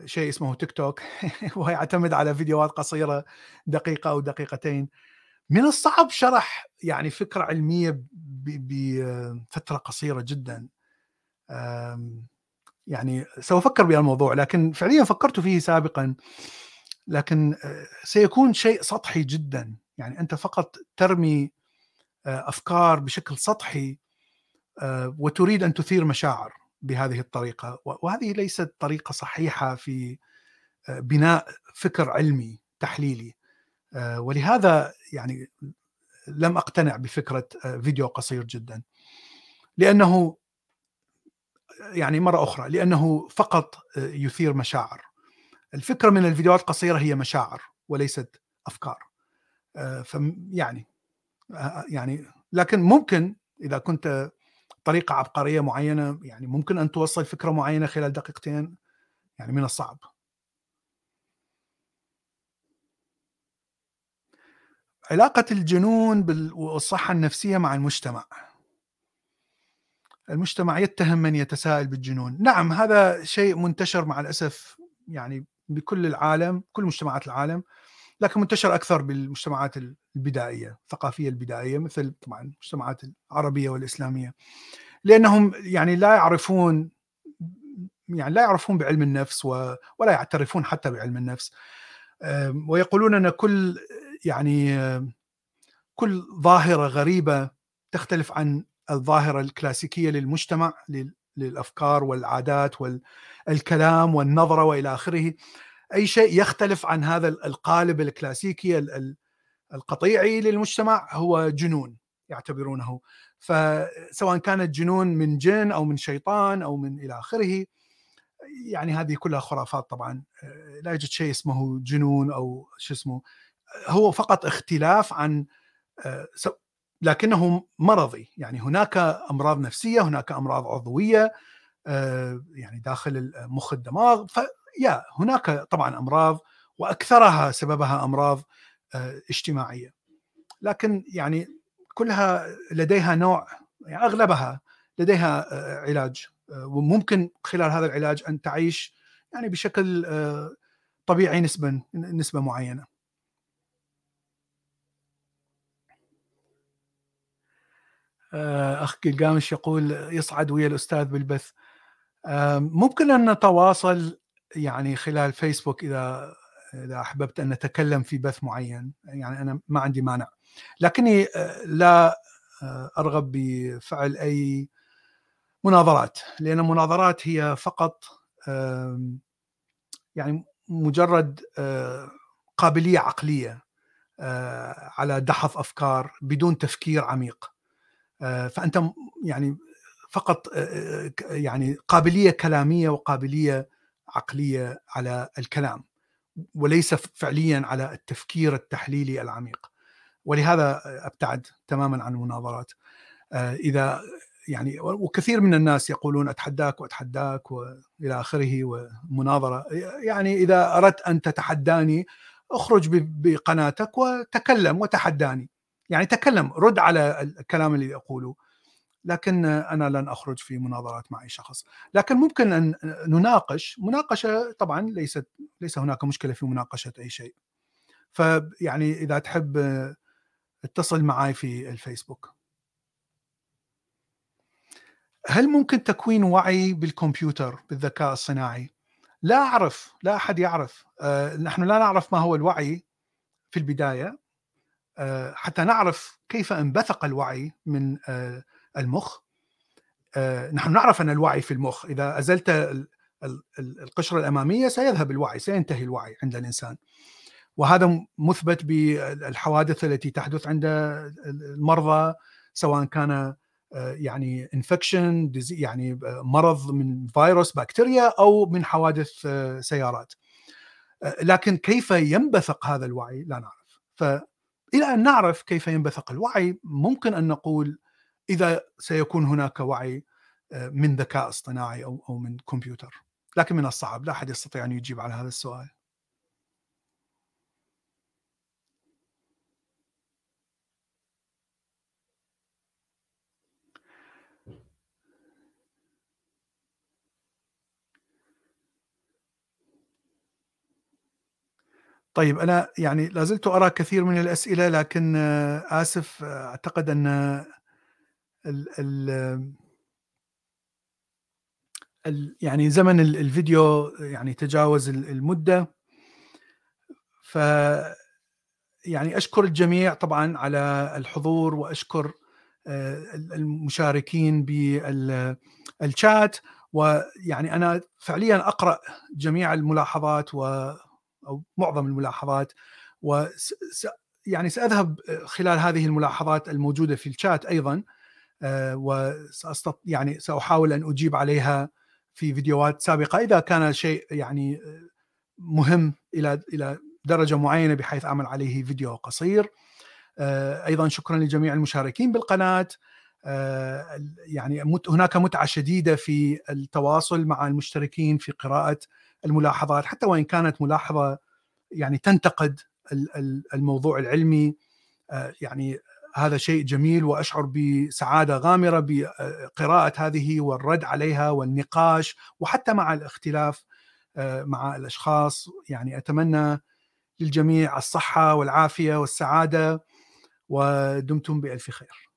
شيء اسمه تيك توك وهو يعتمد على فيديوهات قصيرة دقيقة أو دقيقتين من الصعب شرح يعني فكرة علمية بفترة قصيرة جدا. يعني سوف أفكر بهالموضوع لكن فعليا فكرت فيه سابقا. لكن آه، سيكون شيء سطحي جدا. يعني أنت فقط ترمي آه، أفكار بشكل سطحي آه، وتريد أن تثير مشاعر بهذه الطريقة. وهذه ليست طريقة صحيحة في بناء فكر علمي تحليلي. ولهذا يعني لم أقتنع بفكرة فيديو قصير جدا. لأنه يعني مرة أخرى لأنه فقط يثير مشاعر. الفكرة من الفيديوهات القصيرة هي مشاعر وليست أفكار. آه، آه، يعني لكن ممكن إذا كنت طريقة عبقرية معينة يعني ممكن أن توصل فكرة معينة خلال دقيقتين يعني من الصعب. علاقة الجنون والصحة النفسية مع المجتمع. المجتمع يتهم من يتساءل بالجنون. نعم هذا شيء منتشر مع الأسف يعني بكل العالم كل مجتمعات العالم لكن منتشر أكثر بالمجتمعات البدائية الثقافية البدائية مثل طبعا المجتمعات العربية والإسلامية. لأنهم يعني لا يعرفون يعني لا يعرفون بعلم النفس ولا يعترفون حتى بعلم النفس. ويقولون أن كل يعني كل ظاهرة غريبة تختلف عن الظاهرة الكلاسيكية للمجتمع للأفكار والعادات والكلام والنظرة وإلى آخره. أي شيء يختلف عن هذا القالب الكلاسيكي القطيعي للمجتمع هو جنون يعتبرونه. فسواء كانت جنون من جن أو من شيطان أو من إلى آخره يعني هذه كلها خرافات طبعا. لا يوجد شيء اسمه جنون أو شو اسمه هو فقط اختلاف عن لكنه مرضي. يعني هناك أمراض نفسية هناك أمراض عضوية آه، يعني داخل مخ الدماغ. فيا هناك طبعا أمراض وأكثرها سببها أمراض آه، اجتماعية. لكن يعني كلها لديها نوع يعني أغلبها لديها علاج. وممكن خلال هذا العلاج أن تعيش يعني بشكل طبيعي نسبا نسبة معينة. أخ قلقامش يقول يصعد ويا الأستاذ بالبث. ممكن أن نتواصل يعني خلال فيسبوك إذا إذا أحببت أن نتكلم في بث معين. يعني أنا ما عندي مانع. لكني آه، لا آه، أرغب بفعل أي مناظرات لأن المناظرات هي فقط يعني مجرد آه، قابلية عقلية على دحض أفكار بدون تفكير عميق. فأنت يعني فقط يعني قابلية كلامية وقابلية عقلية على الكلام وليس فعليا على التفكير التحليلي العميق. ولهذا أبتعد تماما عن المناظرات. آه، إذا يعني وكثير من الناس يقولون أتحداك وأتحداك وإلى آخره ومناظرة. يعني إذا أردت أن تتحداني اخرج بقناتك وتكلم وتحداني. يعني تكلم رد على الكلام اللي اقوله لكن أنا لن أخرج في مناظرات مع أي شخص، لكن ممكن أن نناقش، مناقشة طبعا ليست ليس هناك مشكلة في مناقشة أي شيء. فيعني إذا تحب اتصل معي في الفيسبوك. هل ممكن تكوين وعي بالكمبيوتر بالذكاء الصناعي؟ لا أعرف، لا أحد يعرف، أه نحن لا نعرف ما هو الوعي في البداية حتى نعرف كيف انبثق الوعي من أه المخ. آه، نحن نعرف أن الوعي في المخ إذا أزلت القشرة الأمامية سيذهب الوعي سينتهي الوعي عند الإنسان. وهذا مثبت بالحوادث التي تحدث عند المرضى سواء كان آه، يعني انفكشن يعني مرض من فيروس بكتيريا أو من حوادث آه، سيارات. لكن كيف ينبثق هذا الوعي؟ لا نعرف. فالى أن نعرف كيف ينبثق الوعي ممكن أن نقول إذا سيكون هناك وعي آه، من ذكاء اصطناعي أو من كمبيوتر. لكن من الصعب لا أحد يستطيع أن يجيب على هذا السؤال. طيب أنا يعني لازلت أرى كثير من الأسئلة لكن آه، آسف آه، أعتقد أن ال ال ال يعني زمن الفيديو يعني تجاوز المدة. ف يعني أشكر الجميع طبعا على الحضور وأشكر آه، المشاركين بالشات ويعني أنا فعليا أقرأ جميع الملاحظات و أو معظم الملاحظات و يعني سأذهب خلال هذه الملاحظات الموجودة في الشات أيضا آه، وسأستط يعني سأحاول أن أجيب عليها في فيديوهات سابقة إذا كان شيء يعني آه، مهم إلى إلى درجة معينة بحيث أعمل عليه فيديو قصير. آه، أيضا شكرا لجميع المشاركين بالقناة. يعني هناك متعة شديدة في التواصل مع المشتركين في قراءة الملاحظات حتى وإن كانت ملاحظة يعني تنتقد الموضوع العلمي يعني هذا شيء جميل وأشعر بسعادة غامرة بقراءة هذه والرد عليها والنقاش وحتى مع الاختلاف آه، مع الأشخاص. يعني أتمنى للجميع الصحة والعافية والسعادة ودمتم بألف خير.